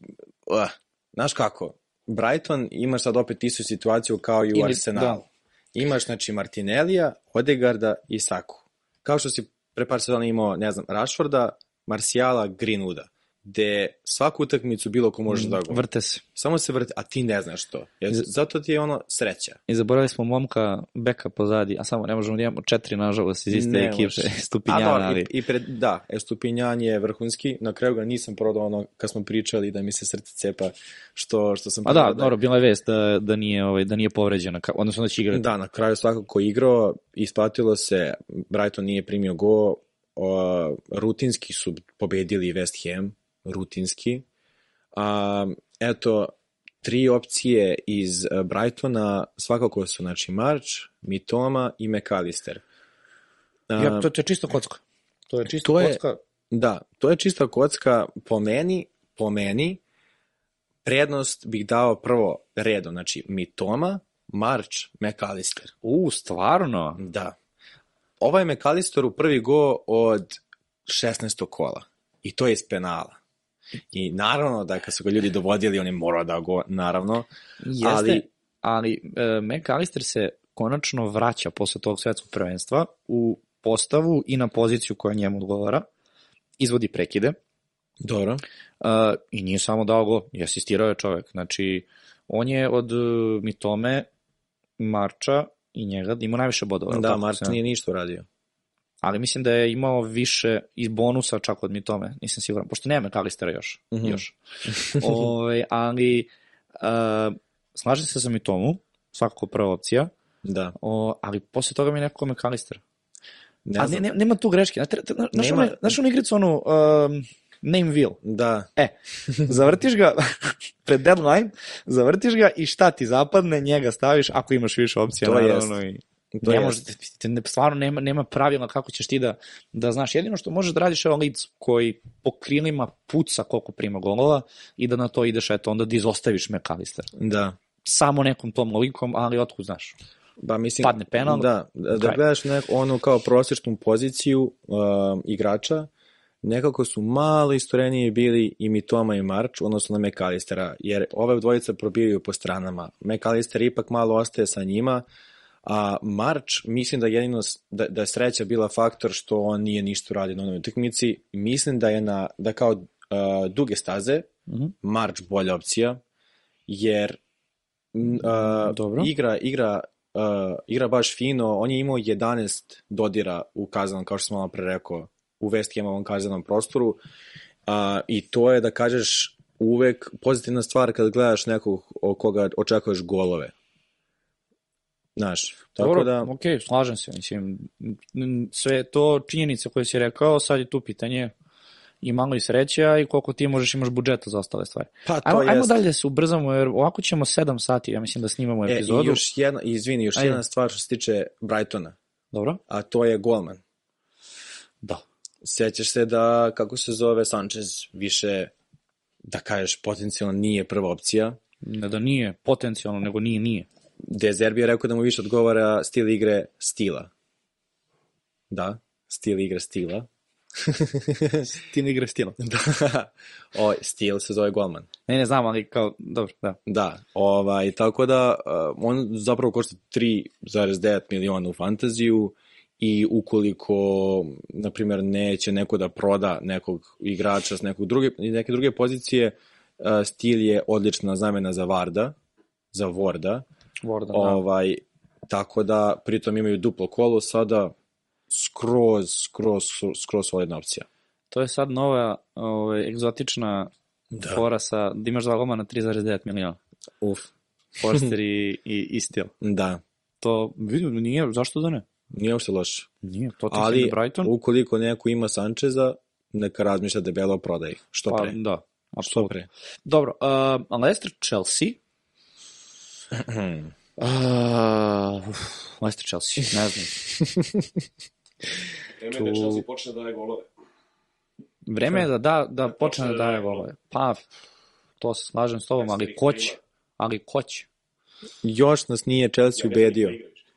uh, znaš kako, Brighton imaš sad opet istu situaciju kao i u Ili- Arsenalu. da. Imaš, znači, Martinellija, Odegarda i Saku. Kao što si pre par sezona imao, ne znam, Rashforda, Marcijala, Greenwooda, gde svaku utakmicu bilo ko može da go. Vrte se. Samo se vrti, a ti ne znaš to. Jer, zato ti je ono sreća. I zaboravili smo momka beka pozadi, a samo ne možemo da imamo četiri, nažalost, iz iste Ne ekipe, može. (laughs) Stupinjana, A, dobro, ali... i, i pred, da, Estupinjan je vrhunski, na kraju ga nisam prodao ono kad smo pričali da mi se srce cepa što, što sam A da, dobro, bila je vest da, da, nije, ovaj, da nije povređena, ka- odnosno da će igrati. Da, na kraju svakako igrao, isplatilo se, Brighton nije primio go, o, rutinski su pobedili West Ham, rutinski. A, eto, tri opcije iz e, Brightona svakako su, znači, March, Mitoma i McAllister. A, Ja, to, to je čisto kocka. To je čisto To je- kocka. Da, to je čista kocka po meni, po meni, prednost bih dao prvo redom, znači Mitoma, March, McAllister. U, stvarno? Da. Ovaj McAllister u prvi go od 16. kola. I to je iz penala. I naravno da kad su ga ljudi dovodili, on je morao da go, naravno. Jeste, Ali- ali, e, McAllister se konačno vraća posle tog svetskog prvenstva u postavu i na poziciju koja njemu odgovara. Izvodi prekide. Dobro. Uh, I nije samo dao go, i asistirao je čovek. Znači, on je od uh, Mitome, Marča i njega imao najviše bodova. Da, se- nije ništa uradio. Ali mislim da je imao više iz bonusa čak od Mitome, nisam siguran, pošto nema Kalistera još. Mhm. još. Ove, ali uh, slažem se za Mitomu, svakako prva opcija, Da. o, ali posle toga mi je nekako Kalister. Ne A ne, ne, nema tu greške. Znaš, Nema. ono, znaš onu igricu, onu um, name wheel. Da. E, zavrtiš ga (laughs) pred deadline, zavrtiš ga i šta ti zapadne, njega staviš ako imaš više opcija. To naravno, i To ne može, te, ne, stvarno nema, nema pravila kako ćeš ti da, da znaš. Jedino što možeš da radiš je ovaj lic koji po krilima puca koliko prima golova i da na to ideš, eto, onda da izostaviš McAllister. Da. Samo nekom tom logikom, ali otkud znaš. Ba, mislim, Padne penal, Da, da, da gledaš nek, onu kao prosječnu poziciju uh, igrača, nekako su malo istoreniji bili i Mitoma i March, odnosno na McAllistera, jer ove dvojica probijaju po stranama. McAllister ipak malo ostaje sa njima, a March, mislim da jedino, da, da je sreća bila faktor što on nije ništa uradio na onoj utakmici. Mislim da je na, da kao uh, duge staze, Mhm. March bolja opcija, jer uh, Dobro. igra, igra, uh, igra baš fino, on je imao 11 dodira u kazanom, kao što sam malo pre rekao, u West Hamovom kazanom prostoru, uh, i to je da kažeš uvek pozitivna stvar kad gledaš nekog o koga očekuješ golove. Znaš, tako Dobro, da... ok, slažem se, mislim, sve to činjenice koje si rekao, sad je tu pitanje i malo i sreća i koliko ti možeš imaš budžeta za ostale stvari. Pa to Ajmo, ajmo dalje da se ubrzamo, jer ovako ćemo 7 sati, ja mislim da snimamo E, i epizodu. još jedna, izvini, još Ajde. jedna stvar što se tiče Brightona, Dobro? a to je golman. Da. Sjećaš se da, kako se zove, Sanchez više, da kažeš, potencijalno nije prva opcija. Ne da nije potencijalno, nego nije, nije. De Zerbi je rekao da mu više odgovara stil igre stila. Da, stil igre stila. Ti ne igra stila. (laughs) da, o, stil se zove golman. Ne, ne znam, ali kao, dobro, da. Da, ovaj, tako da uh, on zapravo košta 3,9 miliona u fantaziju i ukoliko, na primjer, neće neko da proda nekog igrača s nekog druge, neke druge pozicije, uh, stil je odlična zamena za Varda, za Vorda, Vorda, da. ovaj, tako da pritom imaju duplo kolo, sada skroz, skroz, skroz solidna opcija. To je sad nova ovaj, egzotična Da. fora sa, da imaš dva goma na 3,9 miliona. Uf, (laughs) Forster i, i, i Steel. da, To, vidim, nije, zašto da ne? nije uopšte loše. Nije, to ti Ali, Brighton. ukoliko neko ima Sančeza, neka razmišlja debelo o prodaji. Što pa, pre. da, Što apsolutno. pre. Dobro, uh, Leicester Chelsea. Uh, Leicester Chelsea, ne znam. (laughs) Vreme je da Chelsea počne da daje golove. Vreme je da, da, da počne da da daje golove. Pa, to se slažem s tobom, ali ko će? Ali ko će? još nas nije Chelsea ubedio.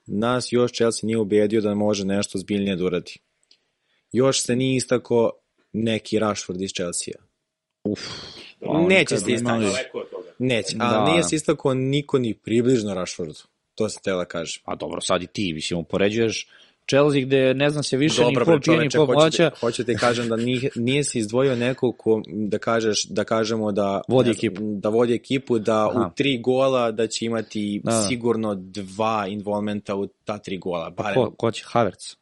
Nas još Chelsea nije ubedio da može nešto zbiljnije da uradi. Još se nije istako neki Rashford iz Chelsea. Uf. Neće se istako. Neće, Da. ali nije se istako niko ni približno Rashfordu. To se tela kažem. A dobro, sad i ti, mislim, upoređuješ Chelsea gde ne znam se više Dobro, ni ko pije, ni ko plaća. hoću ti kažem da nije, nije se izdvojio neko ko, da kažeš, da kažemo da Vodi ne znam, ekipu. Da vodi ekipu, da Aha. u tri gola da će imati Da, da. sigurno dva involvementa u ta tri gola. Barem. Ko, ko će Havertz?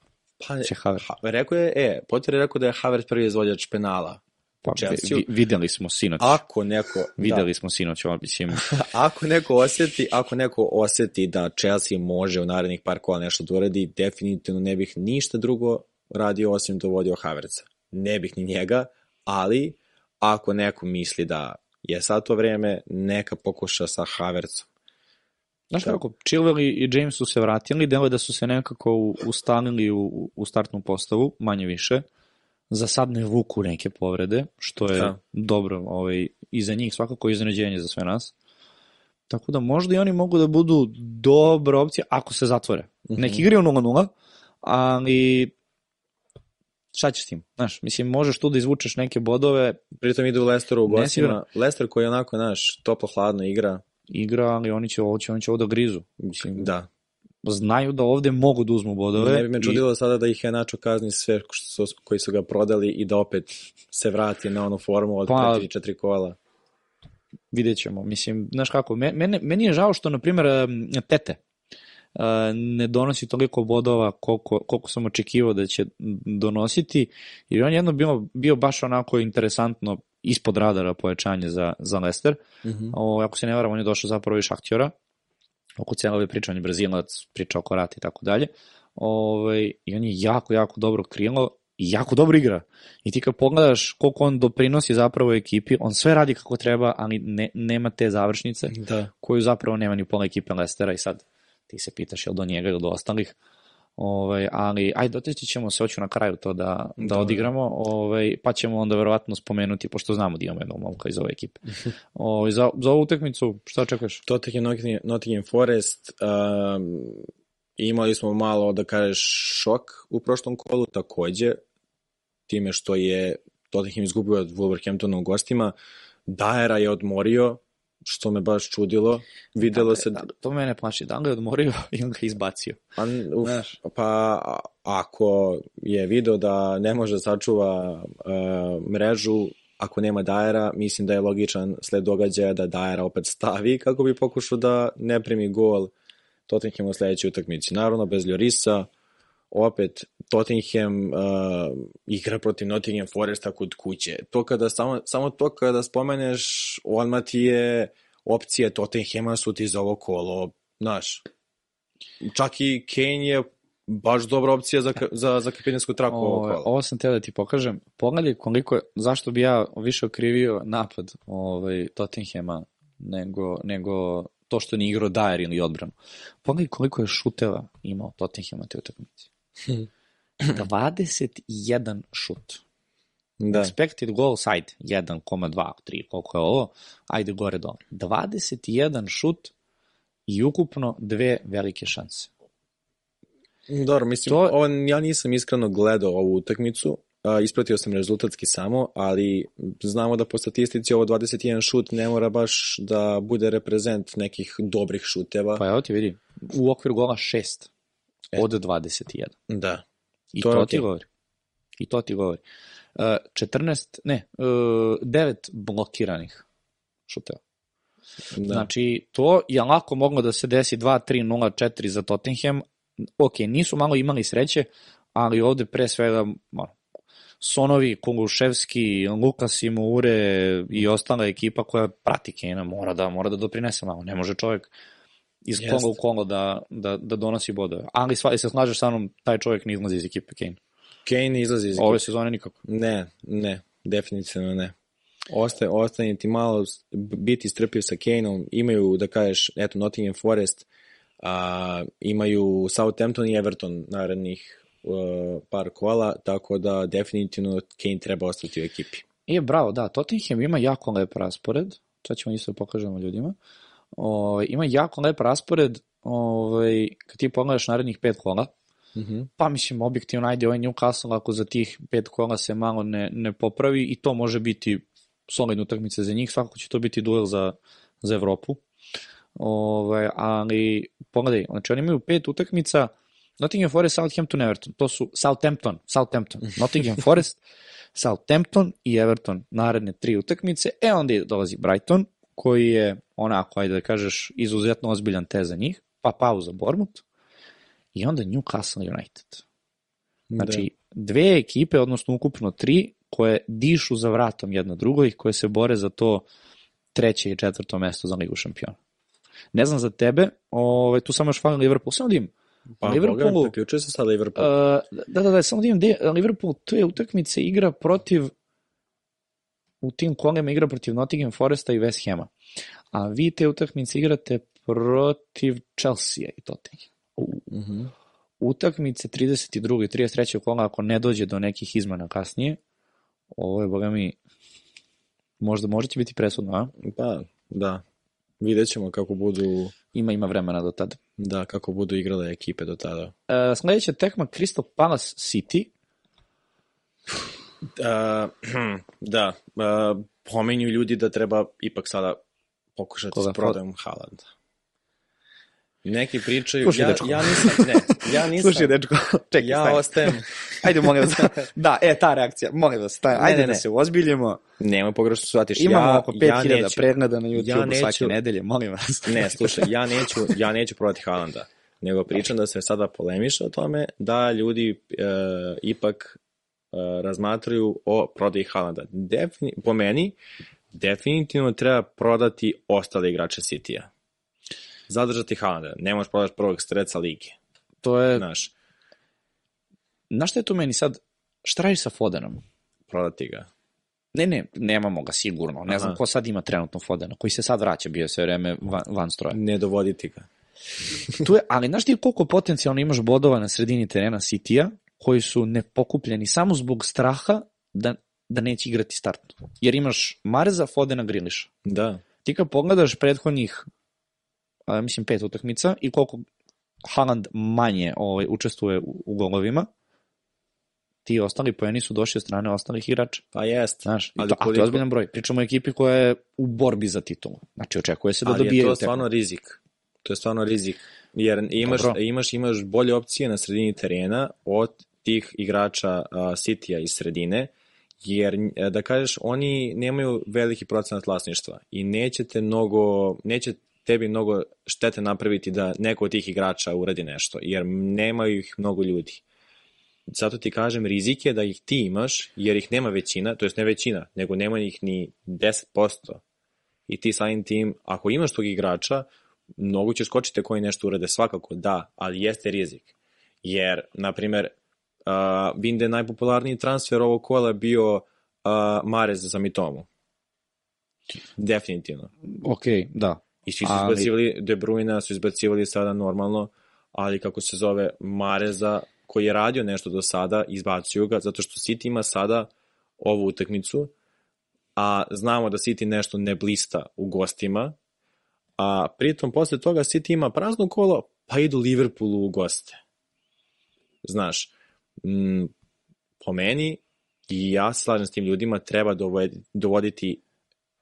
Pa, će Havertz? ha, rekao je, e, Potter je rekao da je Havertz prvi izvođač penala. Pa, Chelsea. vi, videli smo sinoć. Ako neko, Videli smo sinoć, ovo, mislim, da, ako neko oseti, ako neko oseti da Chelsea može u narednih par kola nešto da uradi, definitivno ne bih ništa drugo radio osim dovodio Havertza. Ne bih ni njega, ali ako neko misli da je sad to vreme, neka pokuša sa Havertzom. Znaš Da. kako, Chilwell i James su se vratili, delo je da su se nekako ustalili u, u startnu postavu, manje više. Za sad ne vuku neke povrede, što je Da. dobro ovaj, i za njih, svakako iznenađenje za sve nas. Tako da možda i oni mogu da budu dobra opcija ako se zatvore. Mhm. Neki igraju 0-0, ali šta ćeš s tim? Znaš, mislim, možeš tu da izvučeš neke bodove, Pritom ide u Lesteru u gostima. Lester koji je onako, naš, toplo-hladno igra. igra, ali oni će ovo, će, oni će ovo da grizu. Mislim, Da. Znaju da ovde mogu da uzmu bodove. Ne bi me i- čudilo sada da ih je Načo kazni sve što su, koji su ga prodali i da opet se vrati na onu formu od Pa- pre 3-4 kola. vidjet ćemo. Mislim, znaš kako, me- mene, meni je žao što, na primjer, Tete e, ne donosi toliko bodova koliko, koliko sam očekivao da će donositi, jer on je jedno bio, bio baš onako interesantno ispod radara pojačanje za, za Leicester. Mm -hmm. O, ako se ne varam, on je došao zapravo iz Šaktjora, oko cijela ove priča, on je brazilac, priča oko rata i tako dalje. Ovaj, I on je jako, jako dobro krilo i jako dobro igra. I ti kad pogledaš koliko on doprinosi zapravo ekipi, on sve radi kako treba, ali ne, nema te završnice Da. koju zapravo nema ni pola ekipe Lestera i sad ti se pitaš jel do njega ili do ostalih. Ovaj, ali ajde dotići ćemo se, hoću na kraju to da, da, Da. odigramo, ovaj, pa ćemo onda verovatno spomenuti, pošto znamo da imamo jednog momka iz ove ekipe. (laughs) ovaj, za, za ovu utakmicu, šta očekuješ? Tottenham Nottingham, Forest, um, imali smo malo, da kažeš, šok u prošlom kolu, takođe, time što je Tottenham izgubio od Wolverhamptona u gostima, Daera je odmorio, što me baš čudilo, videlo se... Da, to mene plaši, da li je odmorio (laughs) i on ga izbacio. Pa, uf, pa ako je video da ne može da sačuva uh, mrežu, ako nema Dajera, mislim da je logičan sled događaja da Dajera opet stavi kako bi pokušao da ne primi gol Tottenham u sledećoj utakmici. Naravno, bez Ljorisa, opet Tottenham uh, igra protiv Nottingham Foresta kod kuće. To kada, samo, samo to kada spomeneš, odmah ti je opcije Tottenhama su ti za ovo kolo, znaš, čak i Kane je baš dobra opcija za, za, za kapitensku traku ovog Ovo, kola. ovo sam teo da ti pokažem. Pogledaj koliko, je- zašto bi ja više okrivio napad ovaj, Tottenhama nego, nego to što nije igrao Dyer ili odbranu. Pogledaj koliko je šuteva imao Tottenham na toj utakmici. (clears throat) 21 šut. Da, Expected goal side 1,2, 3, koliko je ovo, ajde gore dole. 21 šut i ukupno dve velike šanse. dobro, mislim, To- ovo, ja nisam iskreno gledao ovu utakmicu, ispratio sam rezultatski samo, ali znamo da po statistici ovo 21 šut ne mora baš da bude reprezent nekih dobrih šuteva. Pa evo ti vidi, u okviru gola 6 od 21. Da. I To to, ti govori. I to ti govori. Uh, 14, ne, uh, 9 blokiranih šuteva. da. Znači, to je lako moglo da se desi 2, 3, 0, 4 za Tottenham. Ok, nisu malo imali sreće, ali ovde pre svega ono, Sonovi, Koluševski, Lukas i Moure i ostala ekipa koja prati Kena mora da, mora da doprinese malo. Ne može čovjek iz Jeste. kola u kolo da, da, da donosi bodove. Ali sva, se slažeš sa mnom, taj čovjek ne izlazi iz ekipe Kane. Kane ne izlazi iz Ove sezone nikako. Ne, ne, definitivno ne. Ostaje, ostane ti malo biti strpljiv sa Kaneom, imaju, da kažeš, eto, Nottingham Forest, a, imaju Southampton i Everton narednih uh, par kola, tako da definitivno Kane treba ostati u ekipi. E, bravo, da, Tottenham ima jako lep raspored, sad ćemo isto da pokažemo ljudima. Ovaj, ima jako lep raspored, ovaj, kad ti pogledaš narednih pet kola, Mhm. pa mislim, objektivno, ajde, ovaj Newcastle ako za tih pet kola se malo ne, ne popravi i to može biti solidna utakmica za njih, svakako će to biti duel za, za Evropu. Ovaj, ali, pogledaj, znači oni imaju pet utakmica, Nottingham Forest, Southampton, Everton, to su Southampton, Southampton, (laughs) Nottingham Forest, Southampton i Everton, naredne tri utakmice, e onda dolazi Brighton, koji je onako, ajde da kažeš, izuzetno ozbiljan te za njih, pa pauza Bournemouth, i onda Newcastle United. Znači, dve ekipe, odnosno ukupno tri, koje dišu za vratom jedna drugoj i koje se bore za to treće i četvrto mesto za Ligu šampiona. Ne znam za tebe, ovaj, tu samo još fali Liverpool. Samo da im, Pa, Liverpoolu- Liverpoolu... Priključuje se sad Liverpool. Uh, da, da, da, samo da imam gde, Liverpool te utakmice igra protiv u tim kolima igra protiv Nottingham Foresta i West Hama. A vi te utakmice igrate protiv Chelsea i Tottenham. U, Mhm. utakmice 32. i 33. kola ako ne dođe do nekih izmena kasnije, ovo je, boga mi, možda, će biti presudno, a? Pa, da. Vidjet ćemo kako budu, Ima, ima vremena do tada. da, kako budu igrale ekipe do tada. Uh, sledeća tekma Crystal Palace City. Uh, (clears throat) da, uh, pomenju ljudi da treba ipak sada pokušati Koga? s prodajom Haaland. Neki pričaju, Slušaj, ja, dečko. ja nisam, ne, ja (laughs) nisam, Slušaj, dečko, čekaj, ja stani. ostajem, (laughs) Ajde, molim vas. Da, e, ta reakcija, molim vas, stani. Ajde ne, da ne. se ozbiljimo. nemoj pogrešno shvatiš, Imamo ja, oko ja 5000 neću, pregleda na YouTube ja neću- svake nedelje, molim vas. (laughs) Ne, slušaj, ja neću, ja neću prodati Haalanda, nego pričam da se sada polemiše o tome da ljudi e, ipak e, razmatraju o prodaji Haalanda. Defini, po meni, definitivno treba prodati ostale igrače City-a. Zadržati Haalanda. Ne možeš prodati prvog streca lige. To je, Znaš, znaš šta je tu meni sad, šta radiš sa Fodenom? prodati ga. Ne, ne, nemamo ga sigurno. Ne znam Aha. ko sad ima trenutno Fodena, koji se sad vraća, bio sve vreme van, van stroja. Ne dovoditi ga. (laughs) Tu je, ali znaš ti koliko potencijalno imaš bodova na sredini terena City-a, koji su nepokupljeni samo zbog straha da, da neće igrati start. Jer imaš Mareza, Fodena, Griliša. Da. Ti kad pogledaš prethodnih, a, mislim, pet utakmica i koliko Haaland manje ovaj, učestvuje u, u golovima, ti ostali poeni su došli od strane ostalih igrača. Pa jest. Znaš, Ali to, a to je koliko- ozbiljan broj. Pričamo o ekipi koja je u borbi za titulu. Znači, očekuje se da Ali je to stvarno rizik. To je stvarno rizik. Jer imaš, Dobro. imaš, imaš bolje opcije na sredini terena od tih igrača uh, City-a iz sredine, jer e, da kažeš, oni nemaju veliki procenat vlasništva i nećete mnogo, neće tebi mnogo štete napraviti da neko od tih igrača uradi nešto, jer nemaju ih mnogo ljudi. Zato ti kažem, rizik je da ih ti imaš, jer ih nema većina, to jest ne većina, nego nema ih ni 10%. I ti samim tim, ako imaš tog igrača, mnogo će skočiti koji nešto urade, svakako da, ali jeste rizik. Jer, na primer, uh, vidim da je najpopularniji transfer ovog kola bio uh, Marez za Mitomu. Definitivno. Ok, da. I svi su Ali- izbacivali De Bruyne, su izbacivali sada normalno, ali kako se zove Mareza, koji je radio nešto do sada, izbacuju ga, zato što City ima sada ovu utakmicu, a znamo da City nešto ne blista u gostima, a pritom posle toga City ima prazno kolo, pa idu Liverpoolu u goste. Znaš, m, po meni, i ja slažem s tim ljudima, treba dovodi- dovoditi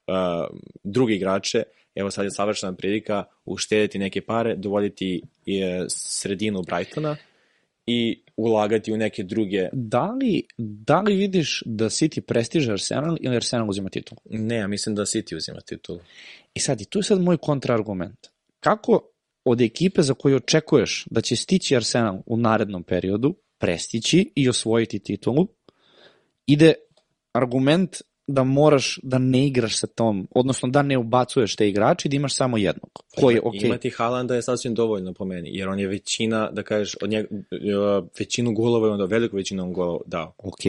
uh, drugi igrače, evo sad je savršena prilika uštediti neke pare, dovoditi e, sredinu Brightona i ulagati u neke druge. Da li, da li vidiš da City prestiže Arsenal ili Arsenal uzima titul? Ne, ja mislim da City uzima titulu. I sad, i tu je sad moj kontraargument. Kako od ekipe za koju očekuješ da će stići Arsenal u narednom periodu, prestići i osvojiti titulu, ide argument da moraš da ne igraš sa tom, odnosno da ne ubacuješ te igrače i da imaš samo jednog. Koji je okej. Imati Haalanda je sasvim dovoljno po meni, jer on je većina, da kažeš, od njega, e, većinu golova je onda veliku većinu on golova dao. Ok,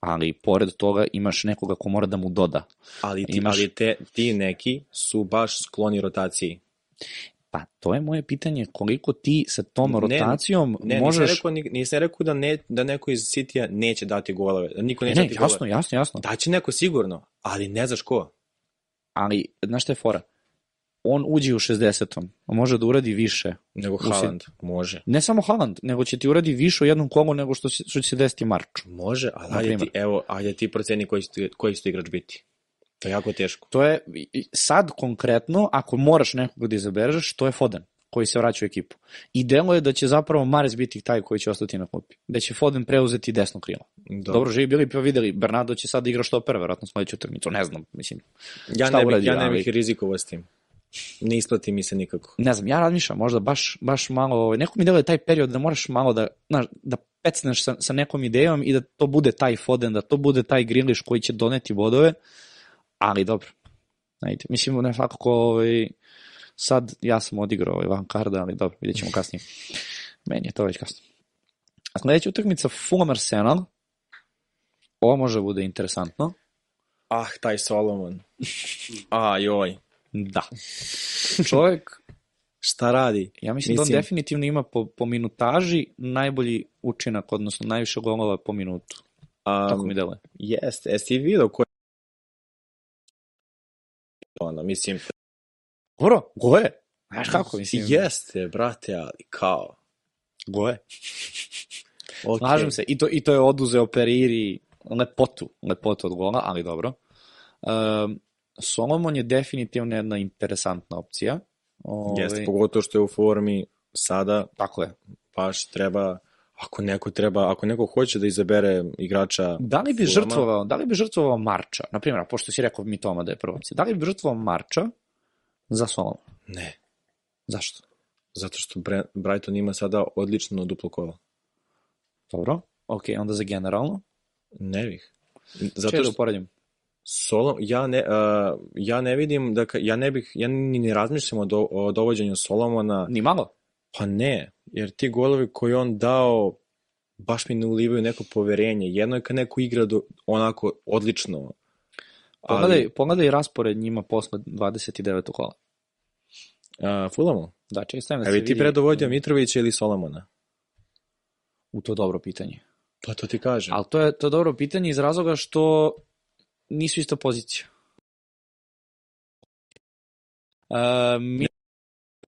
ali pored toga imaš nekoga ko mora da mu doda. Ali, ti, Imaš- ali te, ti neki su baš skloni rotaciji. Pa to je moje pitanje, koliko ti sa tom Ne, rotacijom Ne, možeš... nisam rekao, ni- nisam rekao da, ne, da neko iz City-a neće dati golove, da niko neće ne, dati jasno, golove. jasno, jasno. Daće neko sigurno, ali ne znaš ko. Ali, znaš šta je fora? on uđe u 60. a može da uradi više. Nego Haaland, može. Ne samo Haaland, nego će ti uradi više u jednom kolu nego što, će se desiti Marču. Može, ali ajde ti, evo, ajde ti proceni koji će, koji će ti igrač biti. To je jako teško. To je sad konkretno, ako moraš nekoga da izabereš, to je Foden koji se vraća u ekipu. I delo je da će zapravo Mares biti taj koji će ostati na klupi. Da će Foden preuzeti desno krilo. Dobro. Dobro, živi bili pa videli, Bernardo će sad da igra štopera, verovatno sledeću utakmicu, ne znam, mislim. Ja ne, bih, uradi, ja ne ali- bih rizikovao s tim. Ne isplati mi se nikako. Ne znam, ja razmišljam možda baš, baš malo, ovaj, neko mi deluje taj period da moraš malo da, znaš, da pecneš sa, sa nekom idejom i da to bude taj Foden, da to bude taj Griliš koji će doneti bodove, ali dobro. Ajde, mislim, ne svakako, ovaj, sad ja sam odigrao ovaj van karda, ali dobro, vidjet ćemo kasnije. Meni je to već kasno. A sledeća utakmica Fulham Arsenal, ovo može bude interesantno. Ah, taj Solomon. A, joj. Da. Čovjek Šta radi? Ja mislim, da on Mislim- definitivno ima po, po minutaži najbolji učinak, odnosno najviše golova po minutu. Tako mi Um, deluje. jeste, jesi vidio ko je... Ono, mislim, Dobro, goje. Znaš kako, mislim. jeste, brate, ali kao... Goje. Okay. Slažem se. I to, I to je oduzeo Periri lepotu, lepotu od gola, ali dobro. Um, Solomon je definitivno jedna interesantna opcija. Ove, Jeste, pogotovo što je u formi sada, Tako je. baš treba, ako neko treba, ako neko hoće da izabere igrača Da li bi Fulhama- žrtvovao, da li bi žrtvovao Marča, na primjer, pošto si rekao Mitoma da je prva opcija, da li bi žrtvovao Marča za Solomon? Ne, Zašto? zato što Brighton ima sada odlično duplo kola. Dobro, ok, onda za generalno. Ne bih. Zato Zato da što uporedim. Solo, ja ne, uh, ja ne vidim da, ka- ja ne bih, ja ni ne razmišljam o, do, o dovođenju Solomona, Ni malo. pa ne, jer ti golovi koji on dao, baš mi ne ulivaju neko poverenje. Jedno je kad neko igra do, onako odlično, Pogledaj, ali pogledaj raspored njima posle 29. kola. uh, Fulamo, Da, čekaj, stavim da se bi ti vidi. predovodio Mitrovića ili Solomona? U to dobro pitanje. Pa to ti kažem. Ali to je, to je dobro pitanje iz razloga što nisu ista pozicija. Uh, mi,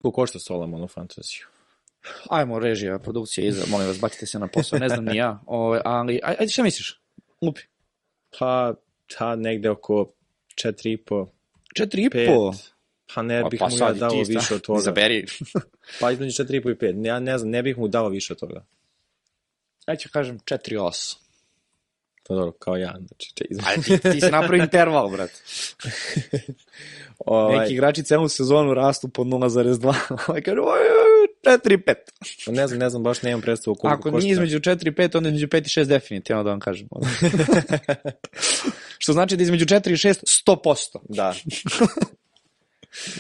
Koliko košta Solomon u fantaziju? Ajmo, režija, produkcija iza, molim vas, bacite se na posao, ne znam ni ja, (laughs) Ove, ali, aj- ajde, šta misliš? Lupi. Pa, ta negde oko 4,5, Četiri i 5. po. Pa ne Pa, bih pa mu ja i dao ti sta- više od toga. Izaberi. (laughs) Pa između 4,5 i 5. Ja ne znam, ne bih mu dao više od toga. Ajde ću kažem 4-8. Pa dobro, kao ja. Znači, če, između, Ajde, ti, ti si napravio (laughs) interval, brate. ovaj, Neki igrači celu sezonu rastu po 0,2. Ovaj kaže, oj, oj, 4-5. ne znam, ne znam, baš nemam predstavu koliko Ako košta. nije između 4 i 5, onda između 5 i 6 definitivno da vam kažem. (laughs) Što znači da između 4 i 6 100%. Da.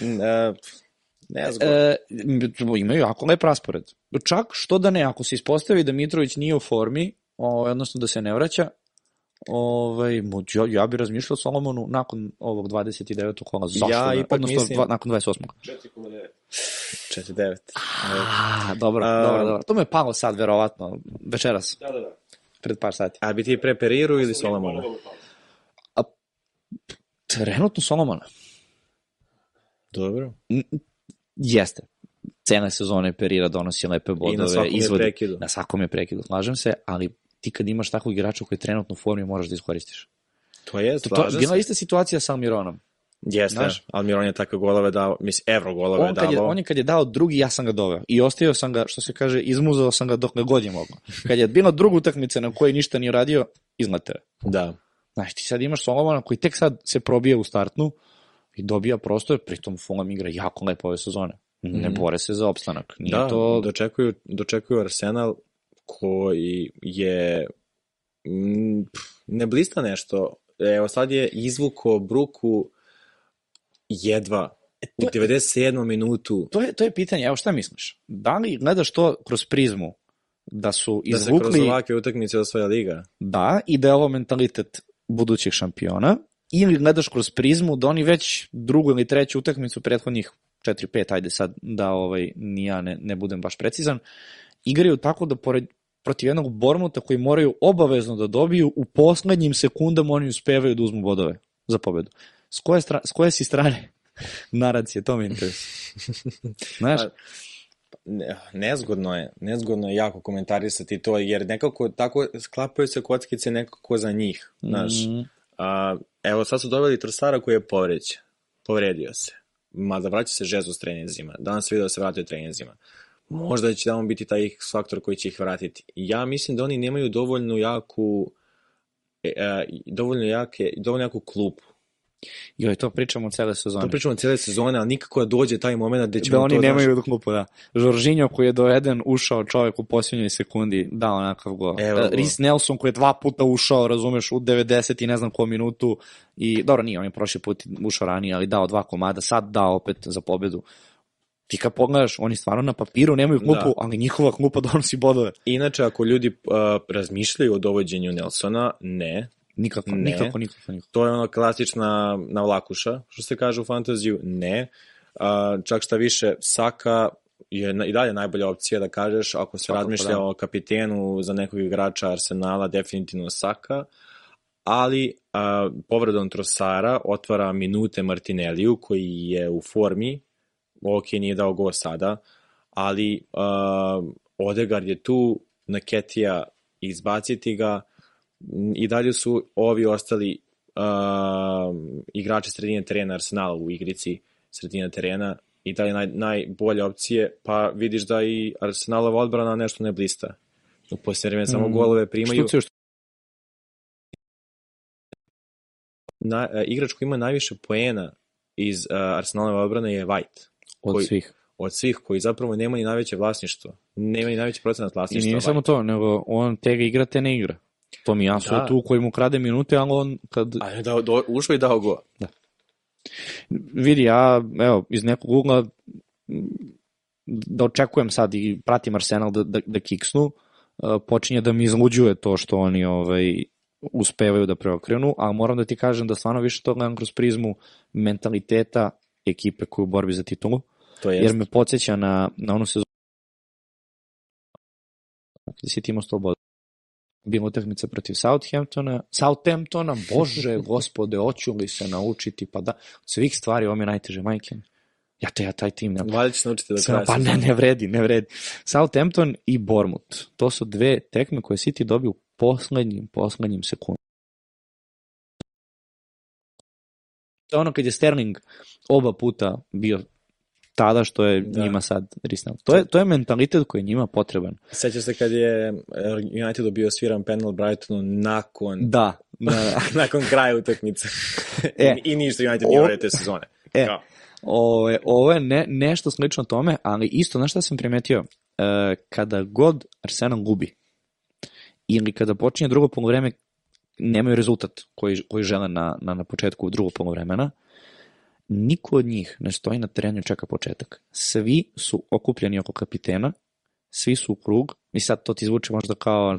(laughs) e, ne znam. E, imaju jako lep raspored. Čak što da ne, ako se ispostavi da Mitrović nije u formi, ovaj, odnosno da se ne vraća, ovaj, mo- ja, ja bi razmišljao Solomonu nakon ovog 29. kola. Zašto Ja ipak odnosno mislim- dva, nakon 28. 4,9. 4,9. A, dobro, A- dobro, dobro. To me je palo sad, verovatno, večeras, Da, da, da. pred par sati. A bi ti pre Periru ili Solomona? Trenutno Solomona. Dobro. Jeste. Cele sezone Perira donosi lepe bodove. I na svakom je izvodi. prekidu. Na svakom je prekidu, slažem se, ali ti kad imaš takvog igrača koji je trenutno u formi, moraš da iskoristiš. To je, To, to, je ista situacija sa Almironom. Jeste, Znaš. Almiron je takve golove dao, mislim, evro golove On kad, je, davao. on je kad je dao drugi, ja sam ga doveo. I ostavio sam ga, što se kaže, izmuzao sam ga dok god je mogao. Kad je bila druga utakmica na kojoj ništa nije radio, je. Da. Znaš, ti sad imaš Solomona koji tek sad se probija u startnu i dobija prostor, pritom Fulham igra jako lepo ove sezone. Ne Mhm. bore se za opstanak. Nije da, to... dočekuju, dočekuju Arsenal koji je mm, ne blista nešto. Evo sad je izvuko Bruku jedva u to je- 97. minutu To je, to je pitanje, evo šta misliš? Da li gledaš to kroz prizmu da su da se kroz izvukli ovakve utakmice osvaja liga. da i da je ovo mentalitet budućih šampiona ili gledaš kroz prizmu da oni već drugu ili treću utakmicu prethodnih 4-5, ajde sad da ovaj, ni ja ne, ne budem baš precizan, igraju tako da pored, protiv jednog Bormuta koji moraju obavezno da dobiju, u poslednjim sekundama oni uspevaju da uzmu bodove za pobedu. S koje, stra, s koje si strane? (laughs) Naracije, to me interesuje. (laughs) Znaš, Pa, Ne, nezgodno je, nezgodno je jako komentarisati to, jer nekako tako sklapaju se kockice nekako za njih, znaš. Mhm. A, evo, sad su doveli Trosara koji je povređen. Povredio se. Mada vraća se žezu s treninzima. Danas se vidio da se vratio treninzima. Možda će da on biti taj X faktor koji će ih vratiti. Ja mislim da oni nemaju dovoljno jaku e, e, dovoljno jake, dovoljno jaku klupu. joj, to pričamo cele sezone. To pričamo cijele sezone, ali nikako da dođe taj moment gde ćemo da oni to... nemaju klupu, da. Žoržinjo koji je doveden, ušao čovek u posljednjoj sekundi, dao onakav gol. Evo E. Rhys Nelson koji je dva puta ušao, razumeš, u 90 i ne znam ko minutu, i dobro, nije, on je prošli put ušao ranije, ali dao dva komada, sad dao opet za pobedu. Ti kad pogledaš, oni stvarno na papiru nemaju klupu, Da. ali njihova klupa (laughs) donosi bodove. Inače, ako ljudi uh, razmišljaju o dovođenju Nelsona, ne. Nikako, Ne. nikako, nikako, nikako. To je ono klasična navlakuša, što se kaže u fantaziju, ne. Uh, čak šta više, Saka je na- i dalje najbolja opcija da kažeš, ako se Svakako, razmišlja da. o kapitenu za nekog igrača Arsenala, definitivno Saka, ali uh, povredom Trosara otvara minute Martinelliju koji je u formi, ok, nije dao go sada, ali uh, Odegaard je tu, na Ketija izbaciti ga, m, i dalje su ovi ostali uh, igrači sredine terena Arsenala u igrici sredine terena i dalje naj, najbolje opcije, pa vidiš da i Arsenalova odbrana nešto ne blista. U posljednje vreme samo Mm, golove primaju. Što Na, uh, igrač koji ima najviše poena iz uh, Arsenalove odbrane je White. Od koji- svih. Od svih koji zapravo nema ni najveće vlasništvo. Nema ni najveći procenat I vlasništva. nije samo to, nego on te igra, te ne igra. To mi jasno Da. da. tu koji mu krade minute, ali on kad A je dao, do, ušao i dao go. vidi, ja, evo, iz nekog ugla da očekujem sad i pratim Arsenal da, da, da kiksnu, uh, počinje da mi izluđuje to što oni ovaj, uspevaju da preokrenu, a moram da ti kažem da stvarno više to gledam kroz prizmu mentaliteta ekipe koja je u borbi za titulu, To je jer me podsjeća na, na onu sezonu gde si ti imao 100 bodova. Bila utakmica protiv Southamptona, Southamptona, bože, (laughs) gospode, hoću li se naučiti, pa da, od svih stvari, ovo mi je najteže, majke. Ja, te, ja taj tim ne Valjda će se naučiti do kraja. pa ne, ne vredi, ne vredi. Southampton i Bournemouth. To su dve tekme koje City dobio u poslednjim, poslednjim sekundama. To je ono kad je Sterling oba puta bio tada što je Da. njima sad risnao. To je, to je mentalitet koji je njima potreban. Sećaš se kad je eh, United dobio sviran penal Brightonu nakon, Da, da, (laughs) da. nakon kraja utakmice. (laughs) E. I, I ništa United nije uradio te sezone. E. Kao, Ovo je, ovo je ne, nešto slično tome, ali isto, znaš šta sam primetio? E, kada god Arsenal gubi, ili kada počinje drugo polovreme, nemaju rezultat koji, koji žele na, na, na početku drugog polovremena, niko od njih ne stoji na terenu i čeka početak. Svi su okupljeni oko kapitena, svi su u krug, i sad to ti zvuči možda kao,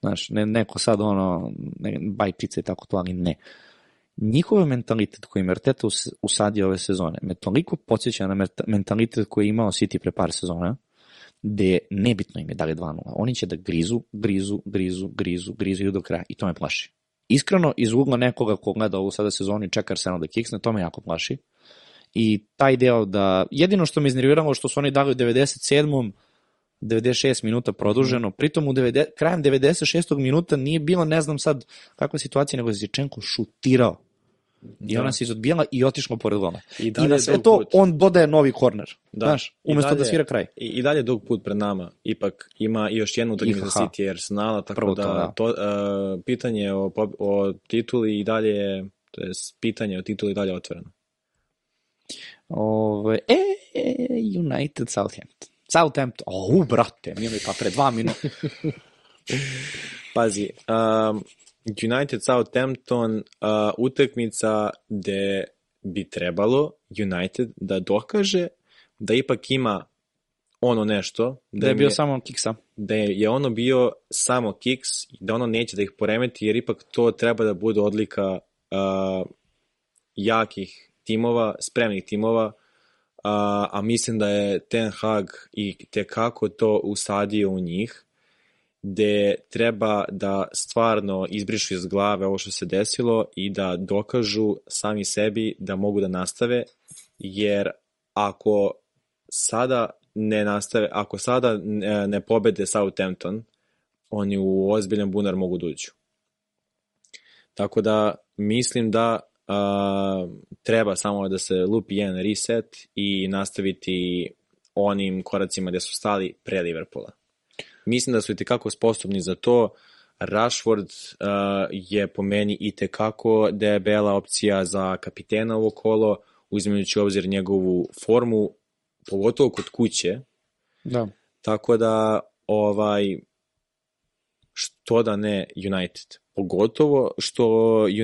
znaš, ne, neko sad ono, ne, bajčice i tako to, ali ne njihov mentalitet koji us- usadio ove sezone me toliko podsjeća na mentalitet koji je imao City pre par sezona, gde nebitno im je da li je 2-0. Oni će da grizu, grizu, grizu, grizu, grizu i do kraja. I to me plaši. Iskreno, iz ugla nekoga ko gleda ovu sada sezonu i čeka Arsenal da kiksne, to me jako plaši. I taj deo da... Jedino što me iznerviralo što su oni dali u 97. 96 minuta produženo, pritom u 90, krajem 96. minuta nije bilo, ne znam sad kakva situacija, nego je Zičenko šutirao. I Da. ona se izodbijala i otišla pored gola. I I, na je sve to put. on dodaje novi korner. Da. Znaš, umesto da dalje- svira kraj. I, I dalje je dug put pred nama. Ipak ima još jednu utakmicu za. City i Arsenala, tako Prvo da, to, da. to, uh, pitanje o, o tituli i dalje je, to je pitanje o tituli i dalje otvoreno. Ove, e, United Southampton. Southampton, o, brate, mi pa pre dva minuta. (laughs) Pazi, um, United Southampton uh, utakmica gde bi trebalo United da dokaže da ipak ima ono nešto, Da je im bio samo kiksa. da je ono bio samo kiks, da ono neće da ih poremeti, jer ipak to treba da bude odlika uh, jakih timova, spremnih timova, uh, a mislim da je Ten Hag i tekako to usadio u njih gde treba da stvarno izbrišu iz glave ovo što se desilo i da dokažu sami sebi da mogu da nastave, jer ako sada ne nastave, ako sada ne, pobede Southampton, oni u ozbiljan bunar mogu da uđu. Tako da mislim da a, treba samo da se lupi jedan reset i nastaviti onim koracima gde su stali pre Liverpoola. Mislim da su i tekako sposobni za to. Rashford uh, je po meni i tekako debela opcija za kapitena ovo kolo, uzimajući obzir njegovu formu, pogotovo kod kuće. Da. Tako da, ovaj, što da ne United. Pogotovo što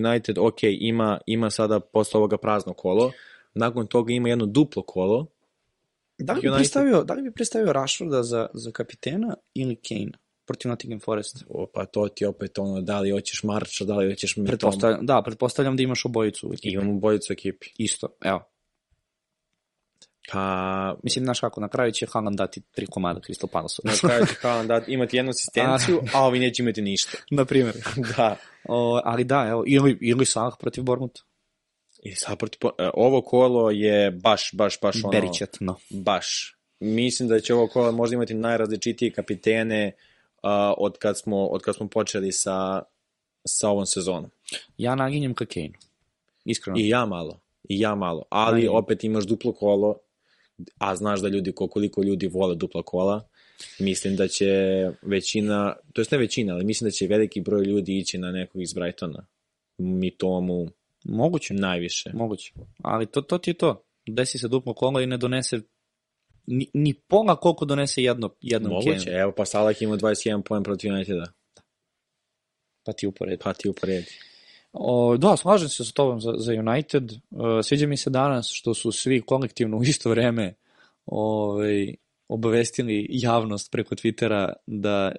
United, ok, ima, ima sada posle ovoga prazno kolo, nakon toga ima jedno duplo kolo, Da li bi United- predstavio, da li bi predstavio Rashforda za, za kapitena ili Kane protiv Nottingham Forest? o, pa to ti opet ono, da li hoćeš Marča, da li hoćeš Mitoma. Pretpostavljam, da, pretpostavljam da imaš obojicu u ekipi. Imamo bojicu ekipi. Isto, evo. Pa, Mislim, znaš kako, na kraju će Haaland dati tri komada Crystal Palace. na kraju će (laughs) Haaland da imati jednu asistenciju, a ovi neće imati ništa. (laughs) na primjer. da. O, ali da, evo, ili, ili Salah protiv Bormuta. I sad, protiv e, ovo kolo je baš, baš, baš ono... Beričetno. Baš. Mislim da će ovo kolo možda imati najrazličitije kapitene uh, od, kad smo, od kad smo počeli sa, sa ovom sezonom. Ja naginjem ka Kane. Iskreno. I ja malo. I ja malo. Ali Ajde. opet imaš duplo kolo, a znaš da ljudi, ko- koliko ljudi vole dupla kola, mislim da će većina, to jest ne većina, ali mislim da će veliki broj ljudi ići na nekog iz Brightona. Mi tomu Moguće. najviše. Moguće. Ali to, to ti je to. Desi se duplo kolo i ne donese ni, ni pola koliko donese jedno, jednom Moguće, Kane. evo pa Salah ima 21 poen protiv Uniteda, Pa ti uporedi. pa ti uporedi. O, da, slažem se sa tobom za, za United. O, sviđa mi se danas što su svi kolektivno u isto vreme ovaj, obavestili javnost preko Twittera da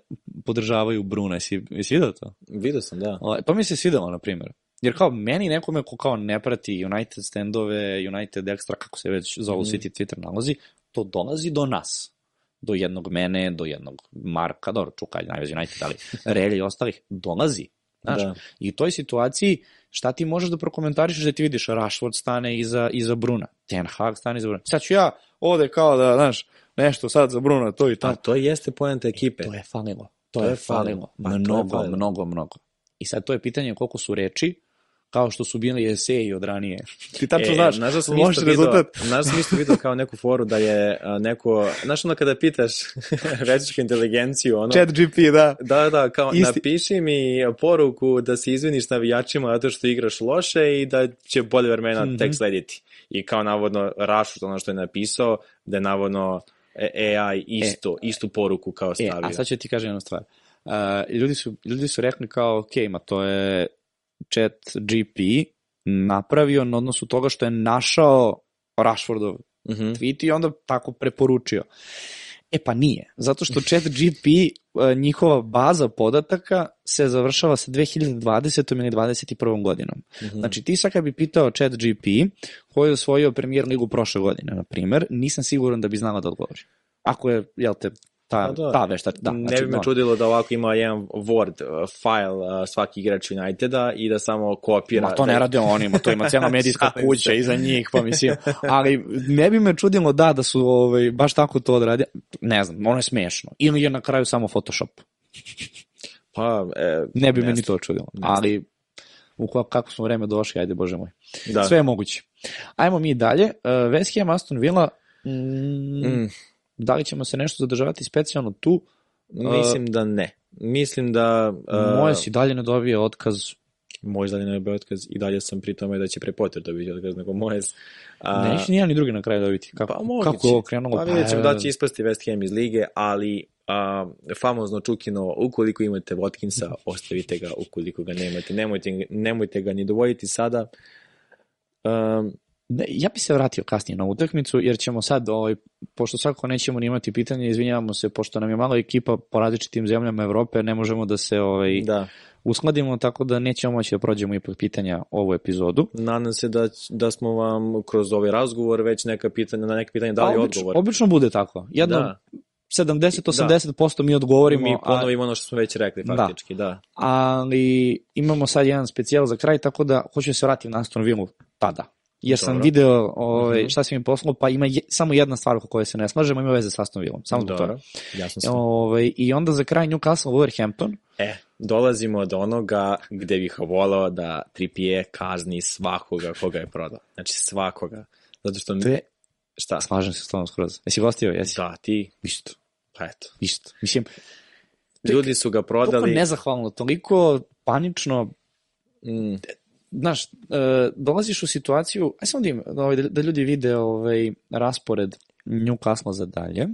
podržavaju Bruna. Jesi, jesi vidio to? Vidio sam, da. O, to mi se svidelo, na primjer. Jer kao meni nekome ko kao ne prati United standove, United Extra, kako se već zovu svi ti Twitter nalozi, to dolazi do nas. Do jednog mene, do jednog Marka, dobro, Čukaj, najvez United, ali (laughs) Relje i ostalih, dolazi. Znaš, Da. I u toj situaciji šta ti možeš da prokomentarišeš da ti vidiš Rashford stane iza, iza Bruna, Ten Hag stane iza Bruna. Sad ću ja ovde kao da, znaš, nešto sad za Bruna, to i to. to jeste poenta ekipe. To je falilo. To, To je je falilo. falilo. Pa to je mnogo, falilo. mnogo, mnogo. I sad to je pitanje koliko su reči, kao što su bili eseji od ranije. Ti tačno znaš, znaš da sam loš isto video, rezultat. znaš da sam isto video kao neku foru da je a, neko, znaš ono kada pitaš (laughs) večničku inteligenciju, ono, Chat GP, da. Da, da, kao Isti- napiši mi poruku da se izviniš navijačima zato što igraš loše i da će bolje vremena Mhm. tek slediti. I kao navodno Rashford ono što je napisao, da je navodno e, AI isto, istu poruku kao E, stavio. a sad ću ti kažem jednu stvar. Uh, ljudi, su, ljudi su rekli kao, ok, ma to je chat GP napravio na odnosu toga što je našao Rashfordov Mhm. tweet i onda tako preporučio. E pa nije, zato što chat GP, e, njihova baza podataka se završava sa 2020. ili 2021. godinom. Mhm. Znači ti sad kad bi pitao chat GP koji je osvojio premier ligu prošle godine, na primer, nisam siguran da bi znala da odgovori. Ako je, jel te, ta, Pa da. ta veštač, da. ne znači, bi me no. čudilo da ovako ima jedan Word uh, file uh, svaki igrač Uniteda i da samo kopira. Ma to ne da, rade oni, ma to ima cijela (laughs) medijska kuća iza njih, pa mislim, ali ne bi me čudilo da, da su ovaj, baš tako to odradi, ne znam, ono je smešno. Ili je na kraju samo Photoshop. Pa, e, Ne bi ne me ni to čudilo. Ne. Ali, u ko- kako smo vreme došli, ajde bože moj. Da. Sve je moguće. Ajmo mi dalje. Uh, West Ham, Aston Villa, mm, Mm, da li ćemo se nešto zadržavati specijalno tu? mislim da ne. Mislim da... Uh, Moje si dalje ne dobije otkaz. moj zadnji najbolji otkaz i dalje sam pri tome da će pre Potter dobiti otkaz nego Mojes. A, Neće ni jedan ni drugi na kraju dobiti. Kako, Pa moguće. kako je ovo krenulo? Pa vidjet ćemo da će ispasti West Ham iz lige, ali a, famozno Čukino, ukoliko imate Watkinsa, (laughs) ostavite ga ukoliko ga nemate. Nemojte, nemojte ga ni dovoditi sada. Um, Ne, ja bi se vratio kasnije na utakmicu, jer ćemo sad, ovaj, pošto svakako nećemo ni imati pitanje, izvinjavamo se, pošto nam je malo ekipa po različitim zemljama Evrope, ne možemo da se ovaj, da, uskladimo, tako da nećemo moći da prođemo ipak pitanja ovu epizodu. nadam se da, da smo vam kroz ovaj razgovor već neka pitanja, na neka pitanja dali A obično, odgovor. obično bude tako. Jedno, Da. 70-80% mi odgovorimo, Mi a, ponovimo ono što smo već rekli, Da. faktički, da. ali imamo sad jedan specijal za kraj, tako da hoću da se vratim na Aston Villa tada. Jer sam Dobro. video ovaj, Mhm. šta si mi poslao, pa ima je, samo jedna stvar oko koje se ne slažemo, ima veze sa Aston Villom. Samo zbog toga. Jasno sam. Ovaj, I onda za kraj Newcastle Wolverhampton. E, dolazimo do onoga gde bih volao da Trippier kazni svakoga koga je prodao. Znači svakoga. Zato što... To je, Šta? slažem se s tom skroz. Jesi gostio? Jesi? Da, ti, Isto. pa eto. Isto. Mislim, Ljudi su ga toliko prodali... nezahvalno, toliko panično, Mm, znaš, e, dolaziš u situaciju, aj samo da, da, ovaj, da, da ljudi vide ovaj, raspored Newcastle za dalje.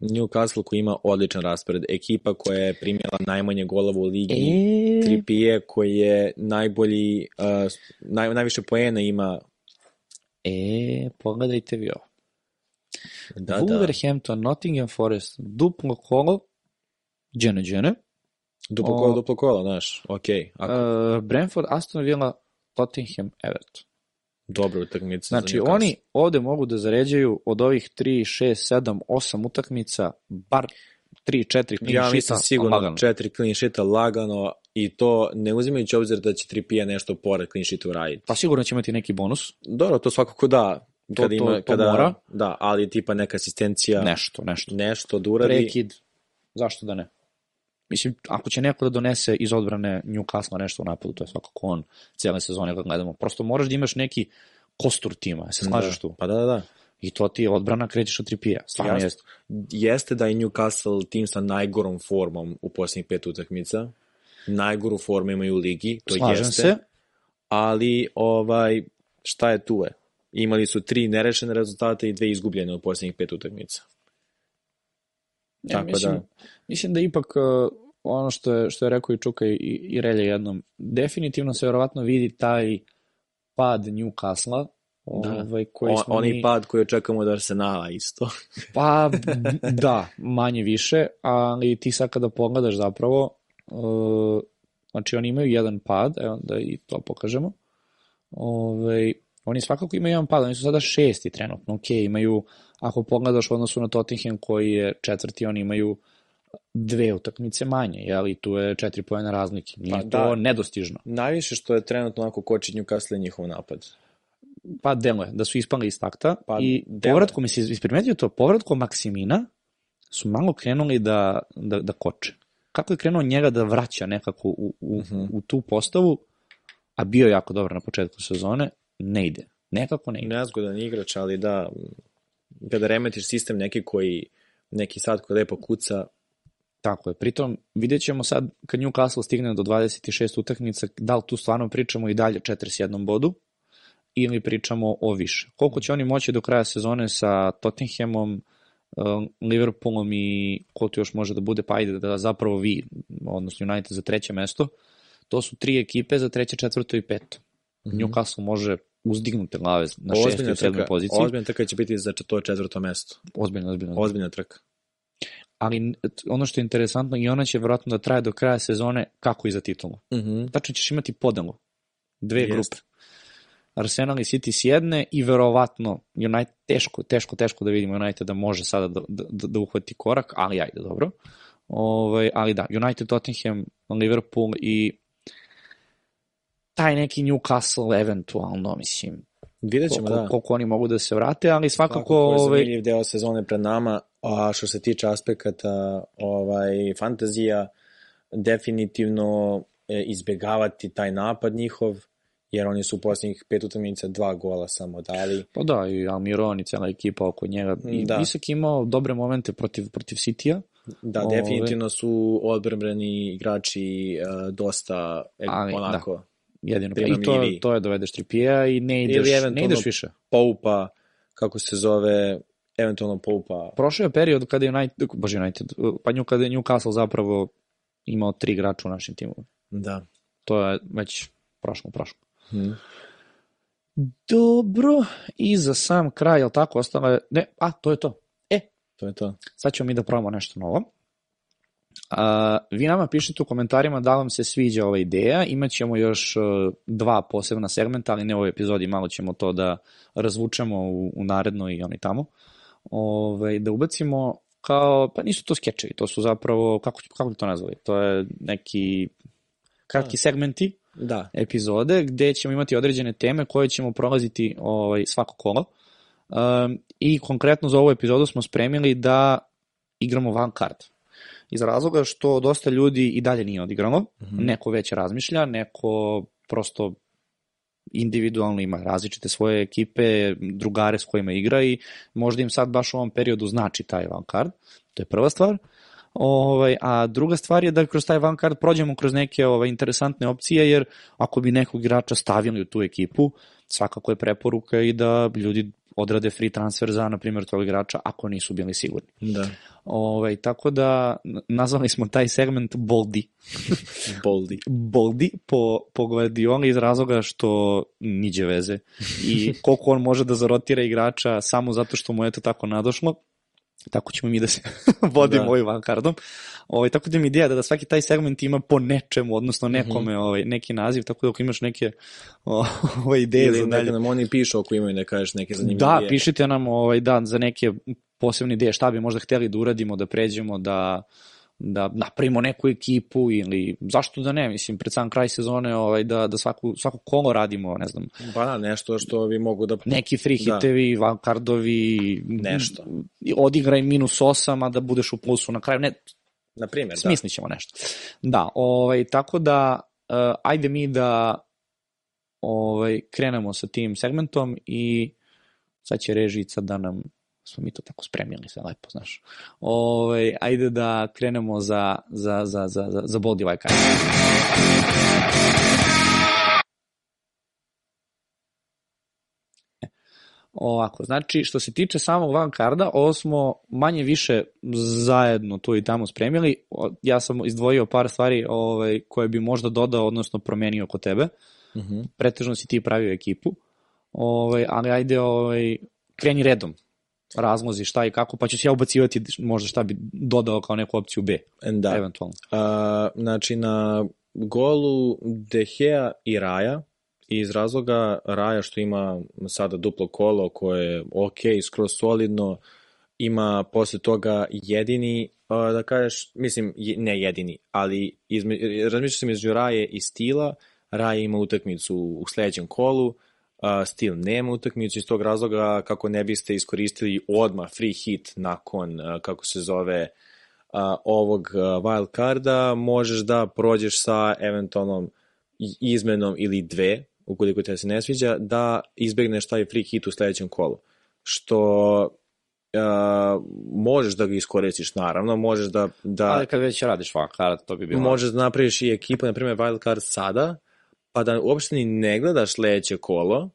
Newcastle koji ima odličan raspored. Ekipa koja je primjela najmanje golova u ligi. E, Trippier koji je najbolji, uh, naj, najviše poena ima. e, pogledajte vi ovo. Da, da. Wolverhampton, Nottingham Forest, duplo kolo, džene, džene, Duplo O- kola, duplo kola, znaš. Ok, ako, uh, Brentford, Aston Villa, Tottenham, Everton. dobra utakmica Znači, za oni ovde mogu da zaređaju od ovih 3, 6, 7, 8 utakmica, bar 3, 4 clean Ja sheeta, mislim sigurno lagano. četiri clean sheeta lagano i to ne uzimajući obzir da će Trippier nešto pored clean sheeta uraditi. Pa sigurno će imati neki bonus, Dobro, to svakako da. To- Kada to- ima, to kada, mora. Da, ali tipa neka asistencija, nešto, nešto. nešto da uradi. Prekid, zašto da ne? Mislim, ako će neko da donese iz odbrane Newcastle nešto u napadu, to je svakako on cijele sezone kad gledamo. Prosto moraš da imaš neki kostur tima, se slažeš da. tu? Pa da, da, da. I to ti je odbrana, krećeš od tripija. Stvarno Jasno. jeste. Jeste da je Newcastle tim sa najgorom formom u posljednjih pet utakmica. Najgoru formu imaju u ligi, to Slažem jeste. se. Ali, ovaj, šta je tu je? Imali su tri nerešene rezultate i dve izgubljene u posljednjih pet utakmica. Ja, Tako mislim, da- mislim da ipak uh, ono što je, što je rekao i Čuka i, i Relja jednom, definitivno se verovatno vidi taj pad Newcastle-a, ovaj, koji O, smo onaj mi... pad koji očekujemo od Arsenala isto. (laughs) Pa, da, manje više, ali ti sad kada pogledaš zapravo, uh, znači oni imaju jedan pad, evo da i to pokažemo, Ove, oni svakako imaju jedan pad, oni su sada šesti trenutno, ok, imaju, ako pogledaš u odnosu na Tottenham koji je četvrti, oni imaju dve utakmice manje, jel, i tu je četiri pojena razlike, nije Pa to da. nedostižno. Najviše što je trenutno onako koči Newcastle je njihov napad. Pa deluje da su ispali iz takta Pa, i deluje. povratkom, si isprimetio to, povratkom Maksimina su malo krenuli da, da, da koče. Kako je krenuo njega da vraća nekako u, u, Mhm. u tu postavu, a bio je jako dobar na početku sezone, ne ide. Nekako ne ide. Nezgodan igrač, ali da, kada remetiš sistem neki koji, neki sad koji lepo kuca, Tako je. Pritom, vidjet ćemo sad, kad Newcastle stigne do 26 utakmica, da li tu stvarno pričamo i dalje 41 bodu, ili pričamo o više. Koliko će oni moći do kraja sezone sa Tottenhamom, eh, Liverpoolom i ko tu još može da bude, pa ajde da zapravo vi, odnosno United za treće mesto, to su tri ekipe za treće, četvrto i peto. Mhm. Newcastle može uzdignuti glave na šestoj ozbiljna i sedmoj poziciji. ozbiljna trka će biti za to četvrto mesto. Ozbiljno, ozbiljno. Ozbiljna trka. Ali ono što je interesantno, i ona će vjerojatno da traje do kraja sezone kako i za titulu. Mhm. Tačno ćeš imati podelu. Dve Jest. grupe. Arsenal i City s jedne i verovatno United, teško, teško, teško da vidimo United da može sada da, da, da uhvati korak, ali ajde, dobro. Ovaj, ali da, United, Tottenham, Liverpool i taj neki Newcastle eventualno, mislim, Vidjet ćemo, koliko, da. koliko oni mogu da se vrate, ali svakako... Svakako je ovaj, zanimljiv deo sezone pred nama, a što se tiče aspekata ovaj, fantazija, definitivno e, izbegavati taj napad njihov, jer oni su u posljednjih pet utakmica dva gola samo dali. Pa da, i Almiron i cela ekipa oko njega. I Da. Isak imao dobre momente protiv, protiv City-a, Da, Ove. definitivno su odbrani igrači e, dosta e, Ali, onako jedino. Pa I to, to je dovedeš tripija i ne ideš, Ili ne ideš više. poupa, kako se zove, eventualno poupa. Prošao je period kada je United, bože United, pa nju, kada je Newcastle zapravo imao tri igrača u našim timu. Da. To je već prošlo, prošlo. Hm. Dobro, i za sam kraj, jel tako, ostalo je, ne, a, to je to. E, To je to. sad ćemo mi da probamo nešto novo. A, vi nama pišite u komentarima da vam se sviđa ova ideja, imaćemo još e, dva posebna segmenta, ali ne u ovoj epizodi, malo ćemo to da razvučemo u, u narednoj i oni tamo. Ove, da ubacimo kao, pa nisu to skečevi, to su zapravo, kako, kako bi to nazvali, to je neki kratki segmenti Da. epizode gde ćemo imati određene teme koje ćemo prolaziti ovaj, svako kolo. Um, I konkretno za ovu epizodu smo spremili da igramo van kart. Iz razloga što dosta ljudi i dalje nije odigralo, Mhm. neko već razmišlja, neko prosto individualno ima različite svoje ekipe, drugare s kojima igra i možda im sad baš u ovom periodu znači taj van card. To je prva stvar. Ovaj, a druga stvar je da kroz taj van card prođemo kroz neke ovaj, interesantne opcije, jer ako bi nekog igrača stavili u tu ekipu, svakako je preporuka i da ljudi odrade free transfer za, na primjer, tog igrača ako nisu bili sigurni. Da. Ovaj, tako da nazvali smo taj segment Boldi. Boldi. Boldi po, po Guardioli iz razloga što niđe veze i koliko on može da zarotira igrača samo zato što mu je to tako nadošlo. Tako ćemo mi da se (laughs) vodimo Da. ovim vankardom. Ovaj, tako da mi ideja da, da svaki taj segment ima po nečemu, odnosno nekome ovaj, neki naziv, tako da ako imaš neke ovaj, ideje Ili za dalje. nam oni pišu ako imaju ne kažeš neke zanimljive Da, ideje. pišite nam ovaj, da, za neke posebne ideje, šta bi možda hteli da uradimo, da pređemo, da da napravimo neku ekipu ili zašto da ne, mislim, pred sam kraj sezone ovaj, da, da svaku, svaku kolo radimo, ne znam, Pa da, nešto što vi mogu da... neki free Da. hitevi, da. kardovi, Nešto. odigraj minus 8, a da budeš u plusu na kraju, ne, Na primjer, da. smislit ćemo nešto. Da, ovaj, tako da, uh, ajde mi da ovaj, krenemo sa tim segmentom i sad će režica da nam smo mi to tako spremili sve lepo, znaš. Ovaj, ajde da krenemo za, za, za, za, za, za Boldi Vajkaj. Ovako, znači, što se tiče samog van karda, ovo smo manje više zajedno tu i tamo spremili. Ja sam izdvojio par stvari ovaj, koje bi možda dodao, odnosno promenio kod tebe. Mhm. Pretežno si ti pravio ekipu. Ovaj, ali ajde, ovaj, kreni redom razlozi šta i kako, pa ću se ja ubacivati možda šta bi dodao kao neku opciju B, Da. eventualno. A, znači, na golu Dehea i Raja, iz razloga Raja što ima sada duplo kolo koje je ok, skroz solidno, ima posle toga jedini, da kažeš, mislim, ne jedini, ali izme, razmišljam se među Raje i Stila, Raje ima utakmicu u sledećem kolu, Stil nema utakmicu iz tog razloga kako ne biste iskoristili odmah free hit nakon, kako se zove, ovog wild carda, možeš da prođeš sa eventualnom izmenom ili dve, ukoliko te se ne sviđa, da izbegneš taj free hit u sledećem kolu. Što a, možeš da ga iskoristiš, naravno, možeš da, da Ali kad već radiš kard, to bi bilo... možeš da napraviš i ekipu, na primjer wild card sada, pa da uopšte ni ne gledaš sledeće kolo,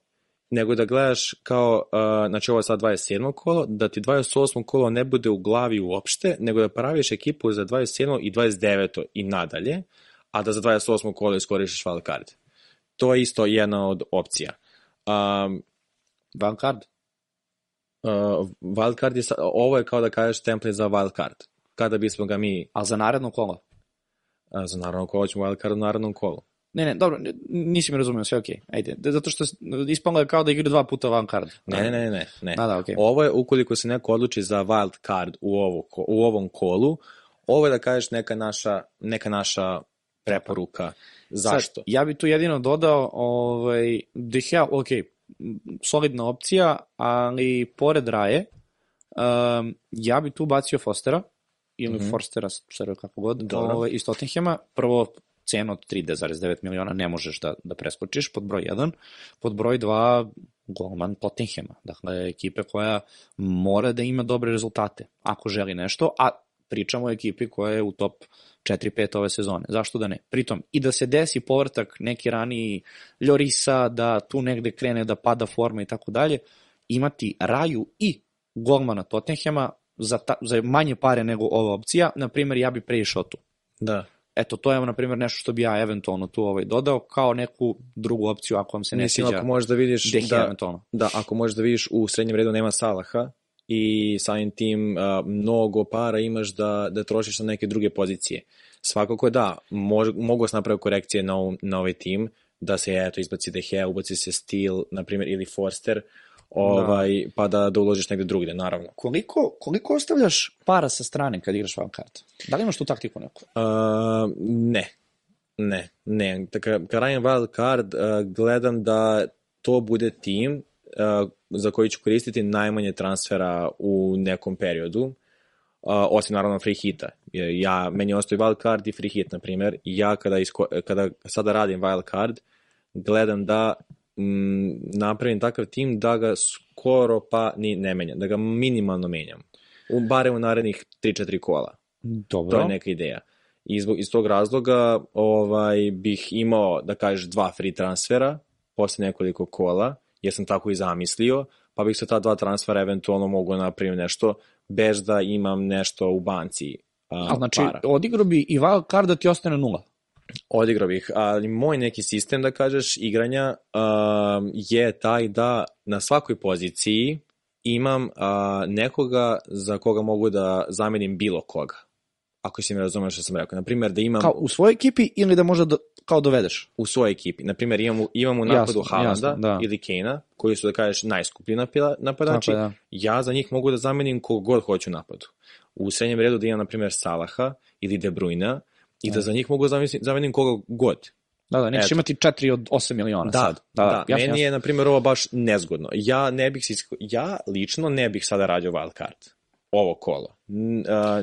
nego da gledaš kao, uh, znači ovo je sad 27. kolo, da ti 28. kolo ne bude u glavi uopšte, nego da praviš ekipu za 27. i 29. i nadalje, a da za 28. kolo iskoristiš wild card. To je isto jedna od opcija. Um, kard? uh, wild card je, sa- ovo je kao da kažeš template za wild card. Kada bismo ga mi, Ali za naredno kolo? uh, za naravno kolo ćemo wild card u narednom kolu. Ne, ne, dobro, nisi mi razumio, sve okej. Ajde, da- zato što ispalo je kao da igra dva puta van kard. Ne, ne, ne, ne, ne. Da, da, okej. Ovo je ukoliko se neko odluči za wild card u, ovo, u ovom kolu, ovo je da kažeš neka naša, neka naša preporuka. Zašto? Sad, ja bi tu jedino dodao, ovaj, Dehea, ok, solidna opcija, ali pored Raje, um, ja bi tu bacio Fostera, ili mm. -hmm. Forstera, šta kako god, Dobro. ovaj, iz Tottenhema. Prvo, cenu od 3,9 miliona ne možeš da, da preskočiš, pod broj 1. Pod broj 2, golman Tottenhema. Dakle, ekipe koja mora da ima dobre rezultate, ako želi nešto, a pričamo o ekipi koja je u top 4-5 ove sezone. Zašto da ne? Pritom, i da se desi povrtak neki raniji Ljorisa, da tu negde krene da pada forma i tako dalje, imati Raju i golmana Tottenhema za, ta, za manje pare nego ova opcija, na primjer, ja bi preišao tu. Da. Eto, to je, na primjer, nešto što bi ja eventualno tu ovaj dodao, kao neku drugu opciju ako vam se ne Mislim, sviđa ako možeš da vidiš Dehea da, eventualno. da, ako možeš da vidiš u srednjem redu nema Salaha i samim tim a, mnogo para imaš da, da trošiš na neke druge pozicije. Svakako da, mož, mogu se napraviti korekcije na, na ovaj tim, da se eto izbaci De Gea, ubaci se Steel, na primjer, ili Forster, ovaj, pa da, da uložiš negde drugde, naravno. Koliko, koliko ostavljaš para sa strane kad igraš wild card? Da li imaš tu taktiku neku? Uh, ne, ne, ne. Dakle, kad radim wild card, uh, gledam da to bude tim uh, za koji ću koristiti najmanje transfera u nekom periodu, uh, osim naravno free hita. Ja, meni ostaje wild card i free hit, na primjer, ja kada, isko, kada sada radim wild card, gledam da mm, napravim takav tim da ga skoro pa ni ne menjam, da ga minimalno menjam. U, barem u narednih 3-4 kola. Dobro. To je neka ideja. I zbog, iz tog razloga ovaj, bih imao, da kažeš, dva free transfera posle nekoliko kola, jer sam tako i zamislio, pa bih sa ta dva transfera eventualno mogu napraviti nešto bez da imam nešto u banci a, A znači, para. odigrao bi i wild card da ti ostane nula. Odigrao bih, ali moj neki sistem, da kažeš, igranja um, je taj da na svakoj poziciji imam uh, nekoga za koga mogu da zamenim bilo koga. Ako si mi razumeš što sam rekao. Naprimjer, da imam Kao u svojoj ekipi ili da možda do, kao dovedeš? u svojoj ekipi. Naprimjer, imam, imam u napadu Jasno, Haalanda jasno, da. ili Kejna, koji su, da kažeš, najskuplji napadači. Tako da. Ja za njih mogu da zamenim kog god hoću napadu. U srednjem redu da imam, na primjer, Salaha ili De Bruyne i da za njih mogu zamenim, zamenim koga god. Da, da, nećeš Eto. imati 4 od 8 miliona Da, sad. da, da. jasno, meni je, na primjer, ovo baš nezgodno. Ja ne bih ja lično ne bih sada radio wild card. Ovo kolo.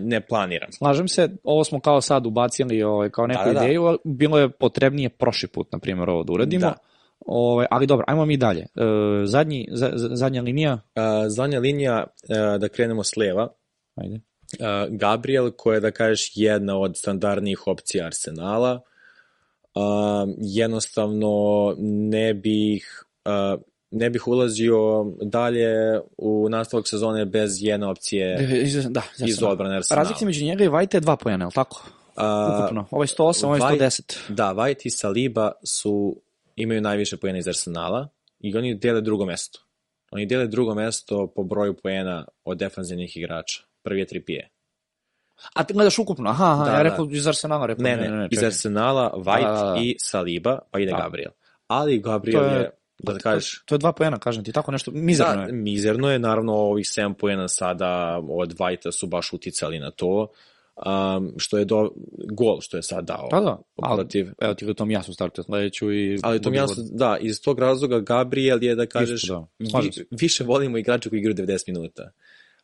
Ne planiram. Slažem se, ovo smo kao sad ubacili ovaj, kao neku Da, da, da. ideju, bilo je potrebnije prošli put, na primjer, ovo da uradimo. Da. Ovaj, ali dobro, ajmo mi dalje. E, zadnji, za, za- zadnja linija, zadnja linija, a, da krenemo s leva, ajde. Gabriel, koja je, da kažeš, jedna od standardnijih opcija Arsenala. Uh, jednostavno ne bih uh, ne bih ulazio dalje u nastavak sezone bez jedne opcije Iz, da, iz jasno. odbrane Arsenala. Razlika među njega i Vajte je dva pojena, je li tako? Uh, Ukupno. Ovo je 108, ovo je White- 110. Da, White i Saliba su, imaju najviše pojena iz Arsenala i oni dele drugo mesto. Oni dele drugo mesto po broju pojena od defanzivnih igrača. Prvi je Trippier. A ti gledaš ukupno, aha, aha, Da, ja da. rekao iz Arsenala, rekao, Ne, ne, iz čekaj. Arsenala, White Da, da, da. i Saliba, pa ide Da. Gabriel. Ali Gabriel je- je, da kažeš, To je dva pojena, kažem ti, tako nešto, mizerno da, je. mizerno je, naravno ovih 7 pojena sada od Whitea su baš uticali na to, um, što je do, gol što je sad dao Da, da, ali, protiv. evo ti ga tom jasu startuje sledeću i... Ali to mi jasno, da, iz tog razloga Gabriel je da kažeš, Isto, da. Vi, više volimo igrače koji igraju 90 minuta.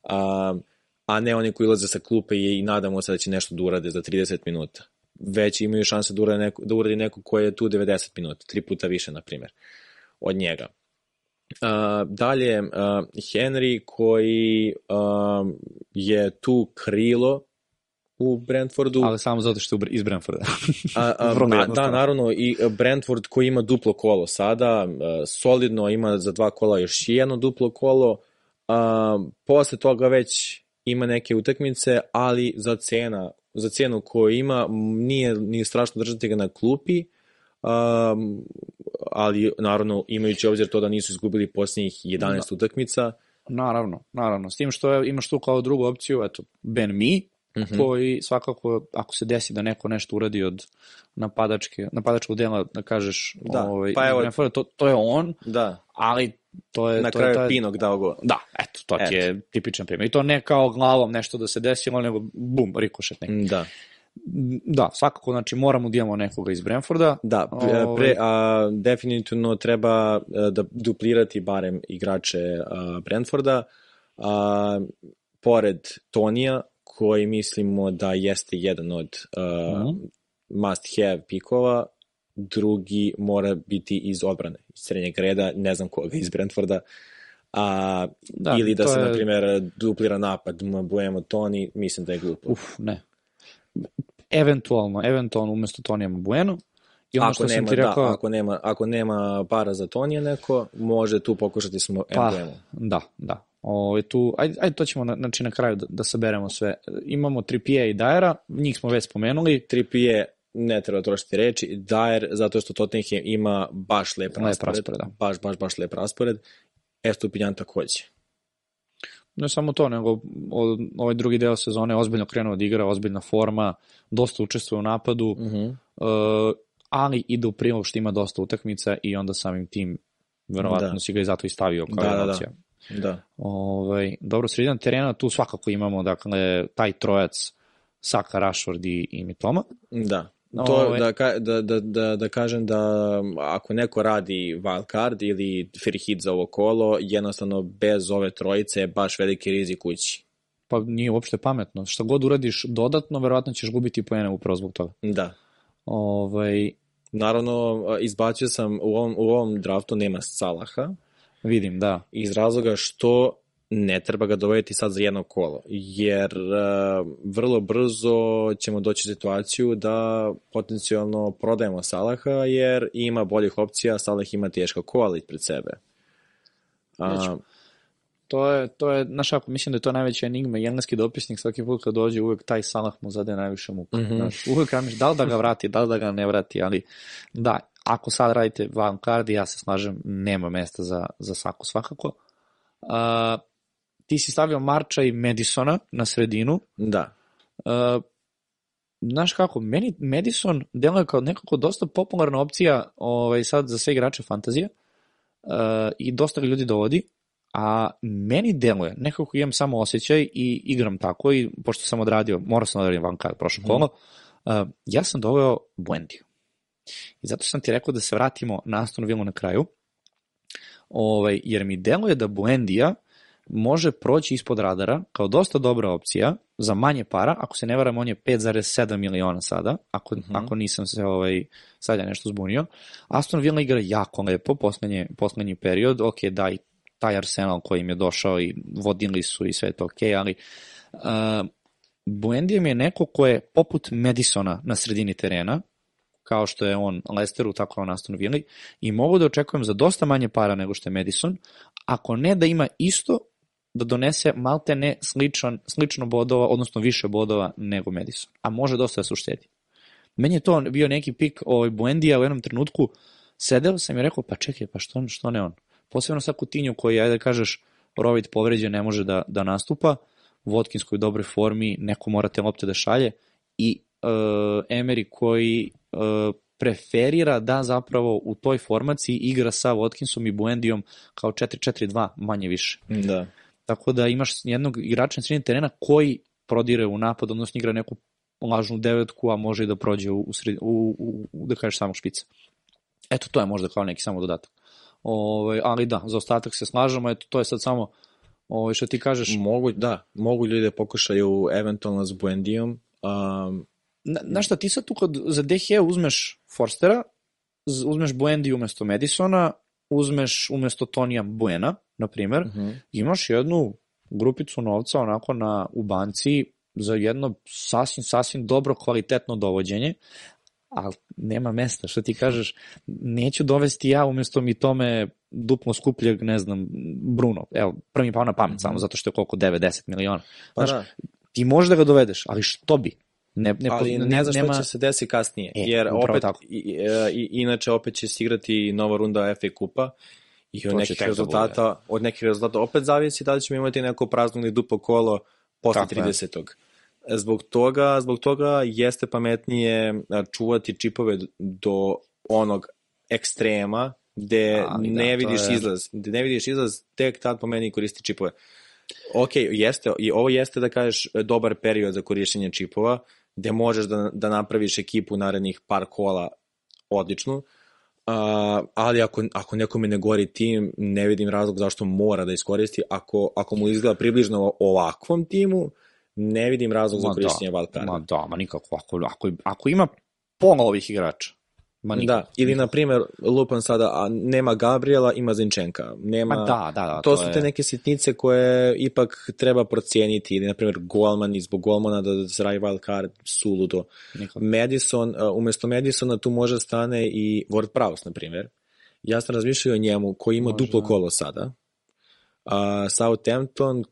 Um, a ne oni koji ulaze sa klupe i, i nadamo se da će nešto da urade za 30 minuta. Već imaju šanse da urade neko, da uradi neko ko je tu 90 minuta, tri puta više, na primjer, od njega. Uh, dalje, uh, Henry koji um, je tu krilo u Brentfordu. Ali samo zato što je iz Brentforda. A, na, (laughs) da, naravno, i Brentford koji ima duplo kolo sada, uh, solidno ima za dva kola još jedno duplo kolo, uh, posle toga već ima neke utakmice, ali za cena za cenu koju ima nije, nije strašno držati ga na klupi, um, ali naravno imajući obzir to da nisu izgubili posljednjih 11 utakmica, Naravno, naravno. S tim što je, imaš tu kao drugu opciju, eto, Ben Mi, Mhm. koji svakako, ako se desi da neko nešto uradi od napadačke, napadačkog dela, da kažeš, Da, ovaj, pa evo- to, to je on, da, ali to je... na to kraju je je, Pinok dao go. Da, eto, to ti Eto. je tipičan primjer. I to ne kao glavom nešto da se desilo, nego bum, rikošet neki. Da. Da, svakako, znači moramo da imamo nekoga iz Brentforda. Da, pre, Ovaj. pre, a, definitivno treba a, da duplirati barem igrače a, Brentforda. A, pored Tonija, koji mislimo da jeste jedan od a, Mhm. must have pikova, drugi mora biti iz odbrane, iz srednjeg reda, ne znam koga iz Brentforda. A, Da, ili da se, je- na primjer, duplira napad Mbuemo Toni, mislim da je glupo. Uf, ne. Eventualno, eventualno umesto Tonija Bueno. I ono ako što sam nema, ti rekao, da, ako nema, ako nema para za Tonija neko, može tu pokušati smo Pa, MBM-u. da, da. Ovo, tu, ajde, ajde to ćemo na, znači na kraju da, da saberemo sve. Imamo Trippier i Dajera, njih smo već spomenuli. Trippier ne treba trošiti reči, Dyer zato što Tottenham ima baš lep, Lep raspored, raspored, da. baš, baš, baš lep raspored, Estupinjan takođe. Ne samo to, nego ovaj drugi deo sezone ozbiljno krenuo da igra, ozbiljna forma, dosta učestvuje u napadu, Uh -huh. uh, ali ide u prilog što ima dosta utakmica i onda samim tim Verovatno Da. si ga i zato i stavio kao Da, jedna da, da. Da. Ovaj, dobro, sredina terena, tu svakako imamo, dakle, taj trojac Saka, Rashford i, i Mitoma. Da. To Ovaj. da, da, da, da, da kažem da ako neko radi wild card ili free hit za ovo kolo, jednostavno bez ove trojice je baš veliki rizik kući. Pa nije uopšte pametno. Šta god uradiš dodatno, verovatno ćeš gubiti poene upravo zbog toga. Da. Ovaj, Naravno, izbacio sam u ovom, u ovom draftu nema Salaha, vidim, da. iz razloga što ne treba ga dovoditi sad za jedno kolo, jer uh, vrlo brzo ćemo doći u situaciju da potencijalno prodajemo Salaha, jer ima boljih opcija, Salah ima teška kola pred sebe. A, Neću. To je, to je, znaš ako, mislim da je to najveća enigma, engleski dopisnik svaki put kad dođe, uvek taj Salah mu zade najviše muka. Mm. -hmm. znaš, uvek ramiš, da li da ga vrati, da li da ga ne vrati, ali da, ako sad radite wild card, ja se slažem, nema mesta za, za Saku svakako. Uh, ti si stavio Marča i Madisona na sredinu, da, Uh, znaš kako, meni Madison deluje kao nekako dosta popularna opcija ovaj, sad za sve igrače fantazije uh, i dosta ljudi dovodi, a meni deluje, nekako imam samo osjećaj i igram tako i pošto sam odradio, morao sam odradim van kad prošlo kolo, uh, ja sam doveo Buendiju. I zato sam ti rekao da se vratimo na Aston Villa na kraju, ovaj, jer mi deluje da Buendija može proći ispod radara kao dosta dobra opcija za manje para, ako se ne varam on je 5,7 miliona sada, ako, mm. -hmm. ako nisam se ovaj, sad ja nešto zbunio. Aston Villa igra jako lepo poslednje, poslednji period, ok, da i taj Arsenal koji im je došao i vodili su i sve to ok, ali uh, Buendija mi je neko ko je poput Madisona na sredini terena, kao što je on Lesteru, tako je on Aston Villa, i mogu da očekujem za dosta manje para nego što je Madison, ako ne da ima isto, da donese malte ne sličan, slično bodova, odnosno više bodova nego Madison. A može dosta da se uštedi. Meni je to bio neki pik ovaj Buendija u jednom trenutku, sedeo sam i rekao, pa čekaj, pa što, što ne on? Posebno sa Kutinju koji, ajde da kažeš, rovit povređen, ne može da, da nastupa, u dobroj formi, neko mora te lopte da šalje i uh, Emery koji uh, preferira da zapravo u toj formaciji igra sa Watkinsom i Buendijom kao 4-4-2 manje više. da. Tako da imaš jednog igrača na sredini terena koji prodire u napad, odnosno igra neku lažnu devetku, a može i da prođe u, u, sred, u, u, u da kažeš samog špica. Eto, to je možda kao neki samo dodatak. Ove, ali da, za ostatak se slažemo, eto, to je sad samo ove, što ti kažeš, Mogu, da, mogu ljudi da pokušaju eventualno s Buendijom. Um, Na, znaš šta, ti sad tu kod, za DH uzmeš Forstera, uzmeš Buendi umesto Madisona, uzmeš umesto Tonija Buena, na primer, uh -huh. imaš jednu grupicu novca onako na, u banci za jedno sasvim, sasvim dobro kvalitetno dovođenje, ali nema mesta, što ti kažeš, neću dovesti ja umesto mi tome duplo skupljeg, ne znam, Bruno, evo, prvi mi pao na pamet, samo zato što je koliko 9-10 miliona. Pa Znaš, da, Ti možeš da ga dovedeš, ali što bi? Ne, ne, ali ne, ne znaš nema... šta će se desiti kasnije, E, jer opet, tako. i, i, inače opet će se igrati nova runda FA kupa i od nekih da rezultata, od nekih rezultata opet zavisi da li ćemo imati neko prazno ili duplo kolo posle Tako je. 30. Zbog toga, zbog toga jeste pametnije čuvati čipove do onog ekstrema gde Ali da, ne to vidiš je- izlaz, gde ne vidiš izlaz, tek tad po meni koristi čipove. Ok, jeste, i ovo jeste da kažeš dobar period za korišćenje čipova, gde možeš da, da napraviš ekipu narednih par kola odličnu, uh, ali ako, ako nekome ne gori tim, ne vidim razlog zašto mora da iskoristi. Ako, ako mu izgleda približno ovakvom timu, ne vidim razlog za Ma korišćenje da, wildcarda. Ma da, ma nikako. Ako, ako, ako ima pola ovih igrača, ma nikako. Da, ili na primjer, lupan sada, a nema Gabriela, ima Zinčenka. Nema, Ma da, da, da. to, su je- te neke sitnice koje ipak treba procijeniti, ili na primjer Golman i zbog Golmana da, radi wild card, suludo. Nikako. Madison, uh, umesto Madisona tu može stane i Ward Prowse, na primjer. Ja sam razmišljao o njemu, koji ima Može, duplo da. kolo sada. Uh, Southampton,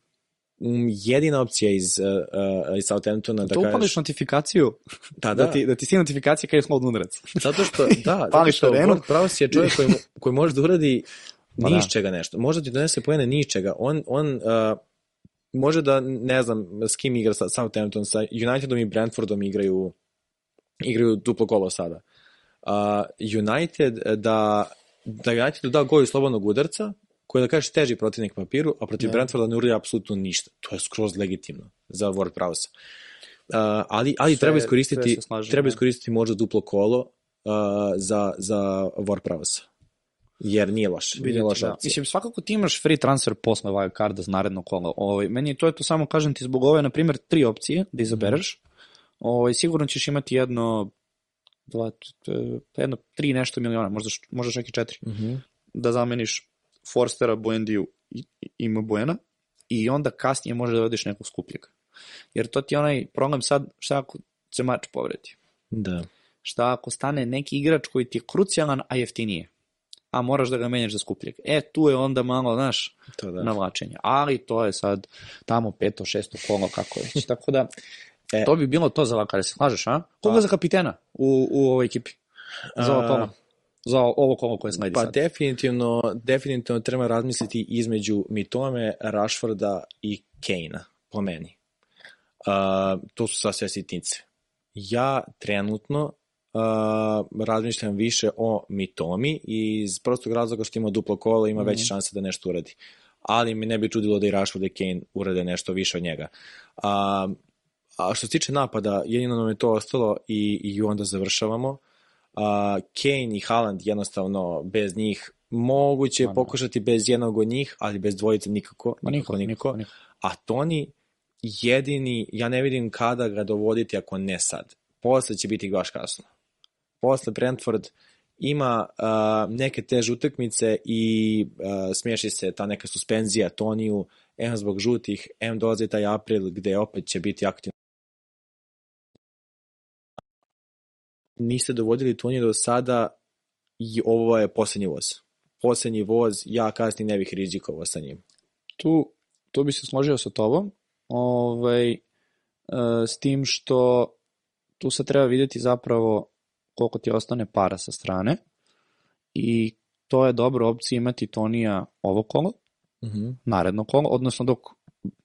jedina opcija iz, uh, uh, iz Southamptona da To upališ kažeš... notifikaciju, (laughs) Da, da, da, ti, da ti stigne notifikacija kada je slobodno udarac. zato što, da, (laughs) zato Pališ što arenu. Ward Prowse je čovjek koji, (laughs) koji može da uradi ni da. iz čega nešto. Može ti donese pojene ni iz čega. On, on uh, može da, ne znam, s kim igra sa Southampton, sa Unitedom i Brentfordom igraju igraju duplo kolo sada. Uh, United da da United da gol iz slobodnog udarca, koji je da kažeš teži protivnik papiru, a protiv Da. Brentforda ne uradi apsolutno ništa. To je skroz legitimno za Ward Prowse. Uh, ali ali Sve- treba iskoristiti slažem, treba da. iskoristiti možda duplo kolo uh, za za Ward Prowse. Jer nije loš, nije Vidjeti, loša da. opcija. Mislim, svakako ti imaš free transfer posle wild carda za naredno kolo. Ovaj, meni to, je to samo kažem ti zbog ove, na primjer, tri opcije da izabereš. Ovaj, sigurno ćeš imati jedno, dva, jedno, tri nešto miliona, možda, možda čak i četiri, Mhm. da zameniš Forstera, Buendiju i, i, i Mbuena i onda kasnije može da odeš nekog skupljeg. Jer to ti je onaj problem sad, šta ako se mač povredi? Da. Šta ako stane neki igrač koji ti je krucijalan, a jeftinije? A moraš da ga menjaš za skupljeg. E, tu je onda malo, znaš, To da. navlačenje. Ali to je sad tamo peto, šesto kolo, kako već. (laughs) Tako da, E. to bi bilo to za vakare, se slažeš, a? Koga Pa- za kapitena u, u ovoj ekipi? Za ovo A? Za ovo kolo koje sledi Pa sad. definitivno, definitivno treba razmisliti između Mitome, Rashforda i Kane-a, po meni. Uh, to su sad sve sitnice. Ja trenutno uh, razmišljam više o Mitomi iz prostog razloga što ima duplo kolo, ima Mhm. veće šanse da nešto uradi. Ali mi ne bi čudilo da i Rashford i Kane urade nešto više od njega. A, a što se tiče napada, jedino nam je to ostalo i, i onda završavamo. Uh, Kane i Haaland jednostavno bez njih moguće je da. pokušati bez jednog od njih, ali bez dvojice nikako. Niko, niko. A Toni jedini, ja ne vidim kada ga dovoditi ako ne sad. Posle će biti baš kasno. Posle Brentford ima uh, neke teže utakmice i uh, smiješi se ta neka suspenzija Toniju, M zbog žutih, M dolazi taj april gde opet će biti aktivno. Niste dovodili Toniju do sada i ovo je poslednji voz. Poslednji voz, ja kasnije ne bih rizikovao sa njim. tu, tu bi se složio sa tobom, ovaj, e, s tim što tu se treba vidjeti zapravo koliko ti ostane para sa strane i to je dobra opcija imati Tonija ovo kolo, Mm -hmm. naredno kolo, odnosno dok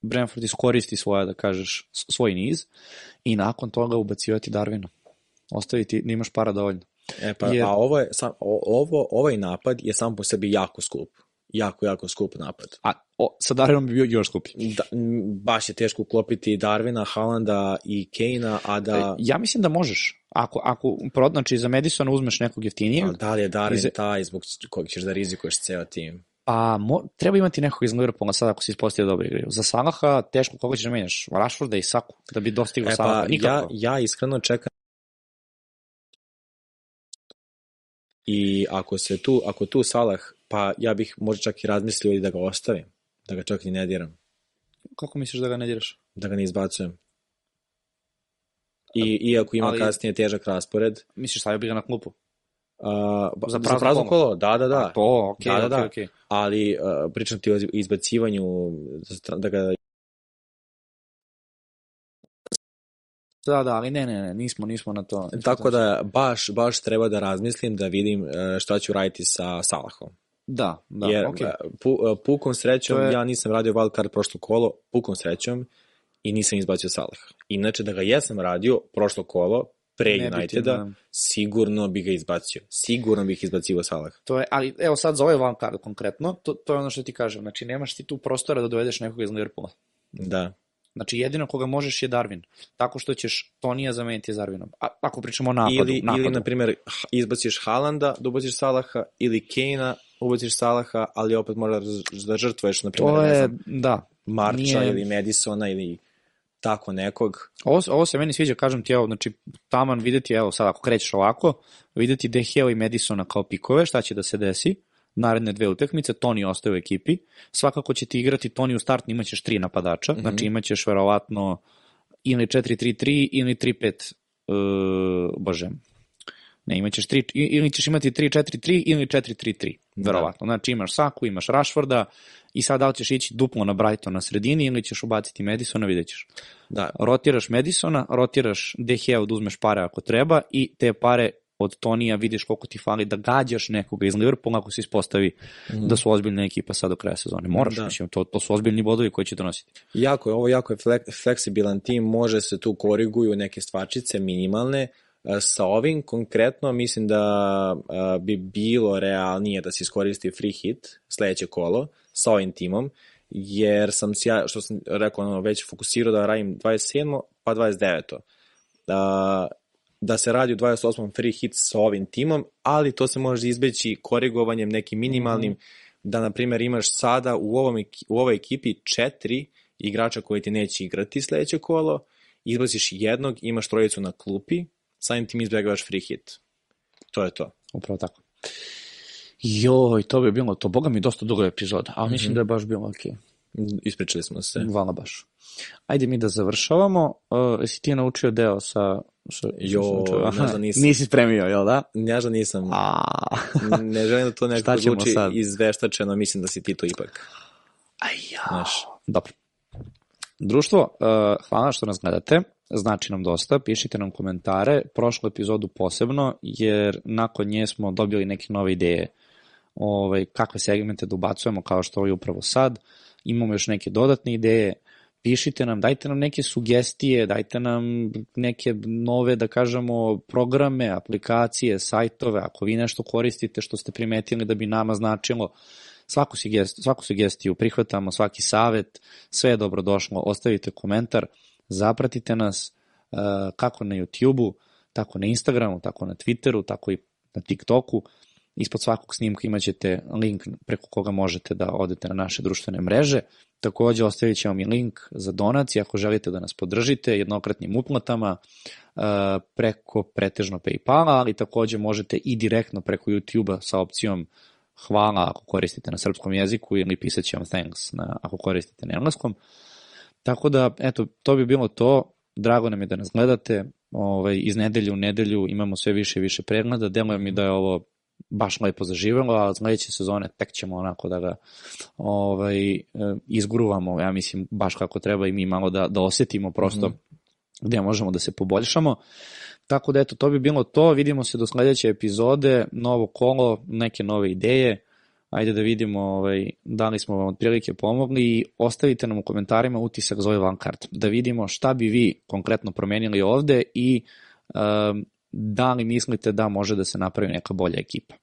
Brentford iskoristi svoje, da kažeš, svoj niz i nakon toga ubacivati Darwina. Ostaviti, imaš para dovoljno. E pa, Jer- a ovo je, sam, ovo, ovaj napad je sam po sebi jako skup. Jako, jako skup napad. A o, sa Darwinom bi bio još skuplji. Da, baš je teško uklopiti Darvina, Haalanda i Kane-a, a da... Ja mislim da možeš. Ako, ako pro, znači za Madisona uzmeš nekog jeftinijeg, Ali da li je Darwin Ize- taj zbog kojeg ćeš da rizikuješ ceo tim? A mo, treba imati nekog iz Liverpoola sad ako se ispostavio dobro igraju. Za Salaha teško koga ćeš da menjaš. Rashforda i Saku da bi dostigao E Salaha. pa, ja, Nikako. ja iskreno čekam I ako se tu, ako tu Salah, pa ja bih možda čak i razmislio i da ga ostavim, da ga čak ni ne diram, Kako misliš da ga ne diraš? da ga ne izbacujem. I, iako ima Ali- kasnije težak raspored, Misliš stavio bi ga na klupu? Uh, za prazno, za prazno kolo. Da, da, da. A to, okej, Da, da, okej, da. okej. Ali uh, pričam ti o izbacivanju da ga Da, da, ali ne, ne, ne, nismo, nismo na to. nismo tako da baš baš treba da razmislim da vidim uh, šta ću raditi sa Salahom. Da, da, Jer okej. uh, pu, uh, pukom srećom je- ja nisam radio wild card prošlo kolo, pukom srećom i nisam izbacio Salaha. Inače da ga jesam radio prošlo kolo pre Ne Uniteda, da. sigurno bi ga izbacio. Sigurno bih izbacio Salaha. To je, ali evo sad za ovaj van card konkretno, to, to je ono što ti kažem, znači nemaš ti tu prostora da dovedeš nekog iz Liverpoola. Da. Znači jedino koga možeš je Darwin, tako što ćeš Tonija zameniti Darwinom. A, ako pričamo o napadu, ili, napadu. ili na primjer, izbaciš Haalanda, da ubaciš Salaha, ili Kane-a, ubaciš Salaha, ali opet moraš da žrtvuješ, na primjer, to ne je, znam, da. Marča nije- ili Madisona ili tako nekog. Ovo, ovo se meni sviđa, kažem ti, evo, znači, taman videti, evo, sad ako krećeš ovako, videti Deheo i Madisona kao pikove, šta će da se desi, naredne dve utakmice, Toni ostaje u ekipi, svakako će ti igrati Toni u startni, imaćeš tri napadača, mm -hmm. znači imaćeš verovatno ili 4-3-3 ili 3-5, uh, bože, ne, imaćeš 3, ili ćeš imati 3-4-3 ili 4-3-3, verovatno. Znači imaš Saku, imaš Rashforda i sad da li ćeš ići duplo na Brighton na sredini ili ćeš ubaciti Madisona, vidjet ćeš. Da, rotiraš Madisona, rotiraš Dehea da uzmeš pare ako treba i te pare od Tonija vidiš koliko ti fali da gađaš nekoga iz Liverpoola ako se ispostavi mm. da su ozbiljna ekipa sad do kraja sezone. Moraš, Da. mislim, to, to su ozbiljni bodovi koji će donositi. jako je, ovo jako je flek, fleksibilan tim, može se tu koriguju neke stvarčice minimalne, A, Sa ovim konkretno mislim da a, bi bilo realnije da se iskoristi free hit sledeće kolo sa ovim timom, jer sam se ja, što sam rekao, ono, već fokusirao da radim 27. pa 29. Da, da se radi u 28. free hit sa ovim timom, ali to se može izbeći korigovanjem nekim minimalnim, da na primjer imaš sada u, ovom, u ovoj ekipi četiri igrača koji ti neće igrati sledeće kolo, izbaciš jednog, imaš trojicu na klupi, samim tim izbjegavaš free hit. To je to. Upravo tako. Joj, to bi bilo to. Boga mi dosta dugo epizoda, ali mislim da je baš bilo okej. Ispričali smo se. Hvala baš. Ajde mi da završavamo. Uh, jesi ti naučio deo sa... sa Jo, Aha, nisam. Nisi spremio, jel da? Ja da nisam, A, (laughs) ne želim da to nekako zvuči sad? izveštačeno, mislim da si ti to ipak. aj ja. Znaš. Dobro. Društvo, uh, hvala što nas gledate, znači nam dosta, pišite nam komentare, prošlu epizodu posebno, jer nakon nje smo dobili neke nove ideje ovaj, kakve segmente da ubacujemo kao što je upravo sad, imamo još neke dodatne ideje, pišite nam, dajte nam neke sugestije, dajte nam neke nove, da kažemo, programe, aplikacije, sajtove, ako vi nešto koristite što ste primetili da bi nama značilo, svaku, sugestiju, svaku sugestiju prihvatamo, svaki savet, sve je dobrodošlo, ostavite komentar, zapratite nas uh, kako na YouTube-u, tako na Instagramu, tako na Twitteru, tako i na TikToku. Ispod svakog snimka imaćete link preko koga možete da odete na naše društvene mreže. Takođe ostavit ćemo i link za donacije ako želite da nas podržite jednokratnim uplatama uh, preko pretežno Paypala, ali takođe možete i direktno preko YouTube-a sa opcijom hvala ako koristite na srpskom jeziku ili pisat će vam thanks na, ako koristite na engleskom. Tako da, eto, to bi bilo to. Drago nam je da nas gledate. Ovaj, iz nedelje u nedelju imamo sve više i više pregleda. Deluje mi da je ovo baš lepo zaživelo, a sledeće sezone tek ćemo onako da ga ovaj, e, izgruvamo, ja mislim, baš kako treba i mi malo da, da osetimo prosto mm -hmm. gde možemo da se poboljšamo. Tako da eto, to bi bilo to. Vidimo se do sledeće epizode, novo kolo, neke nove ideje. Ajde da vidimo ovaj, da li smo vam otprilike pomogli i ostavite nam u komentarima utisak Zoe Vankart. Da vidimo šta bi vi konkretno promenili ovde i um, da li mislite da može da se napravi neka bolja ekipa.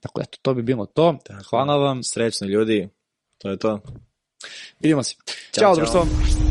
Tako eto, to bi bilo to. Hvala vam. Srećno ljudi, to je to. Vidimo se. Ćao, Ćao.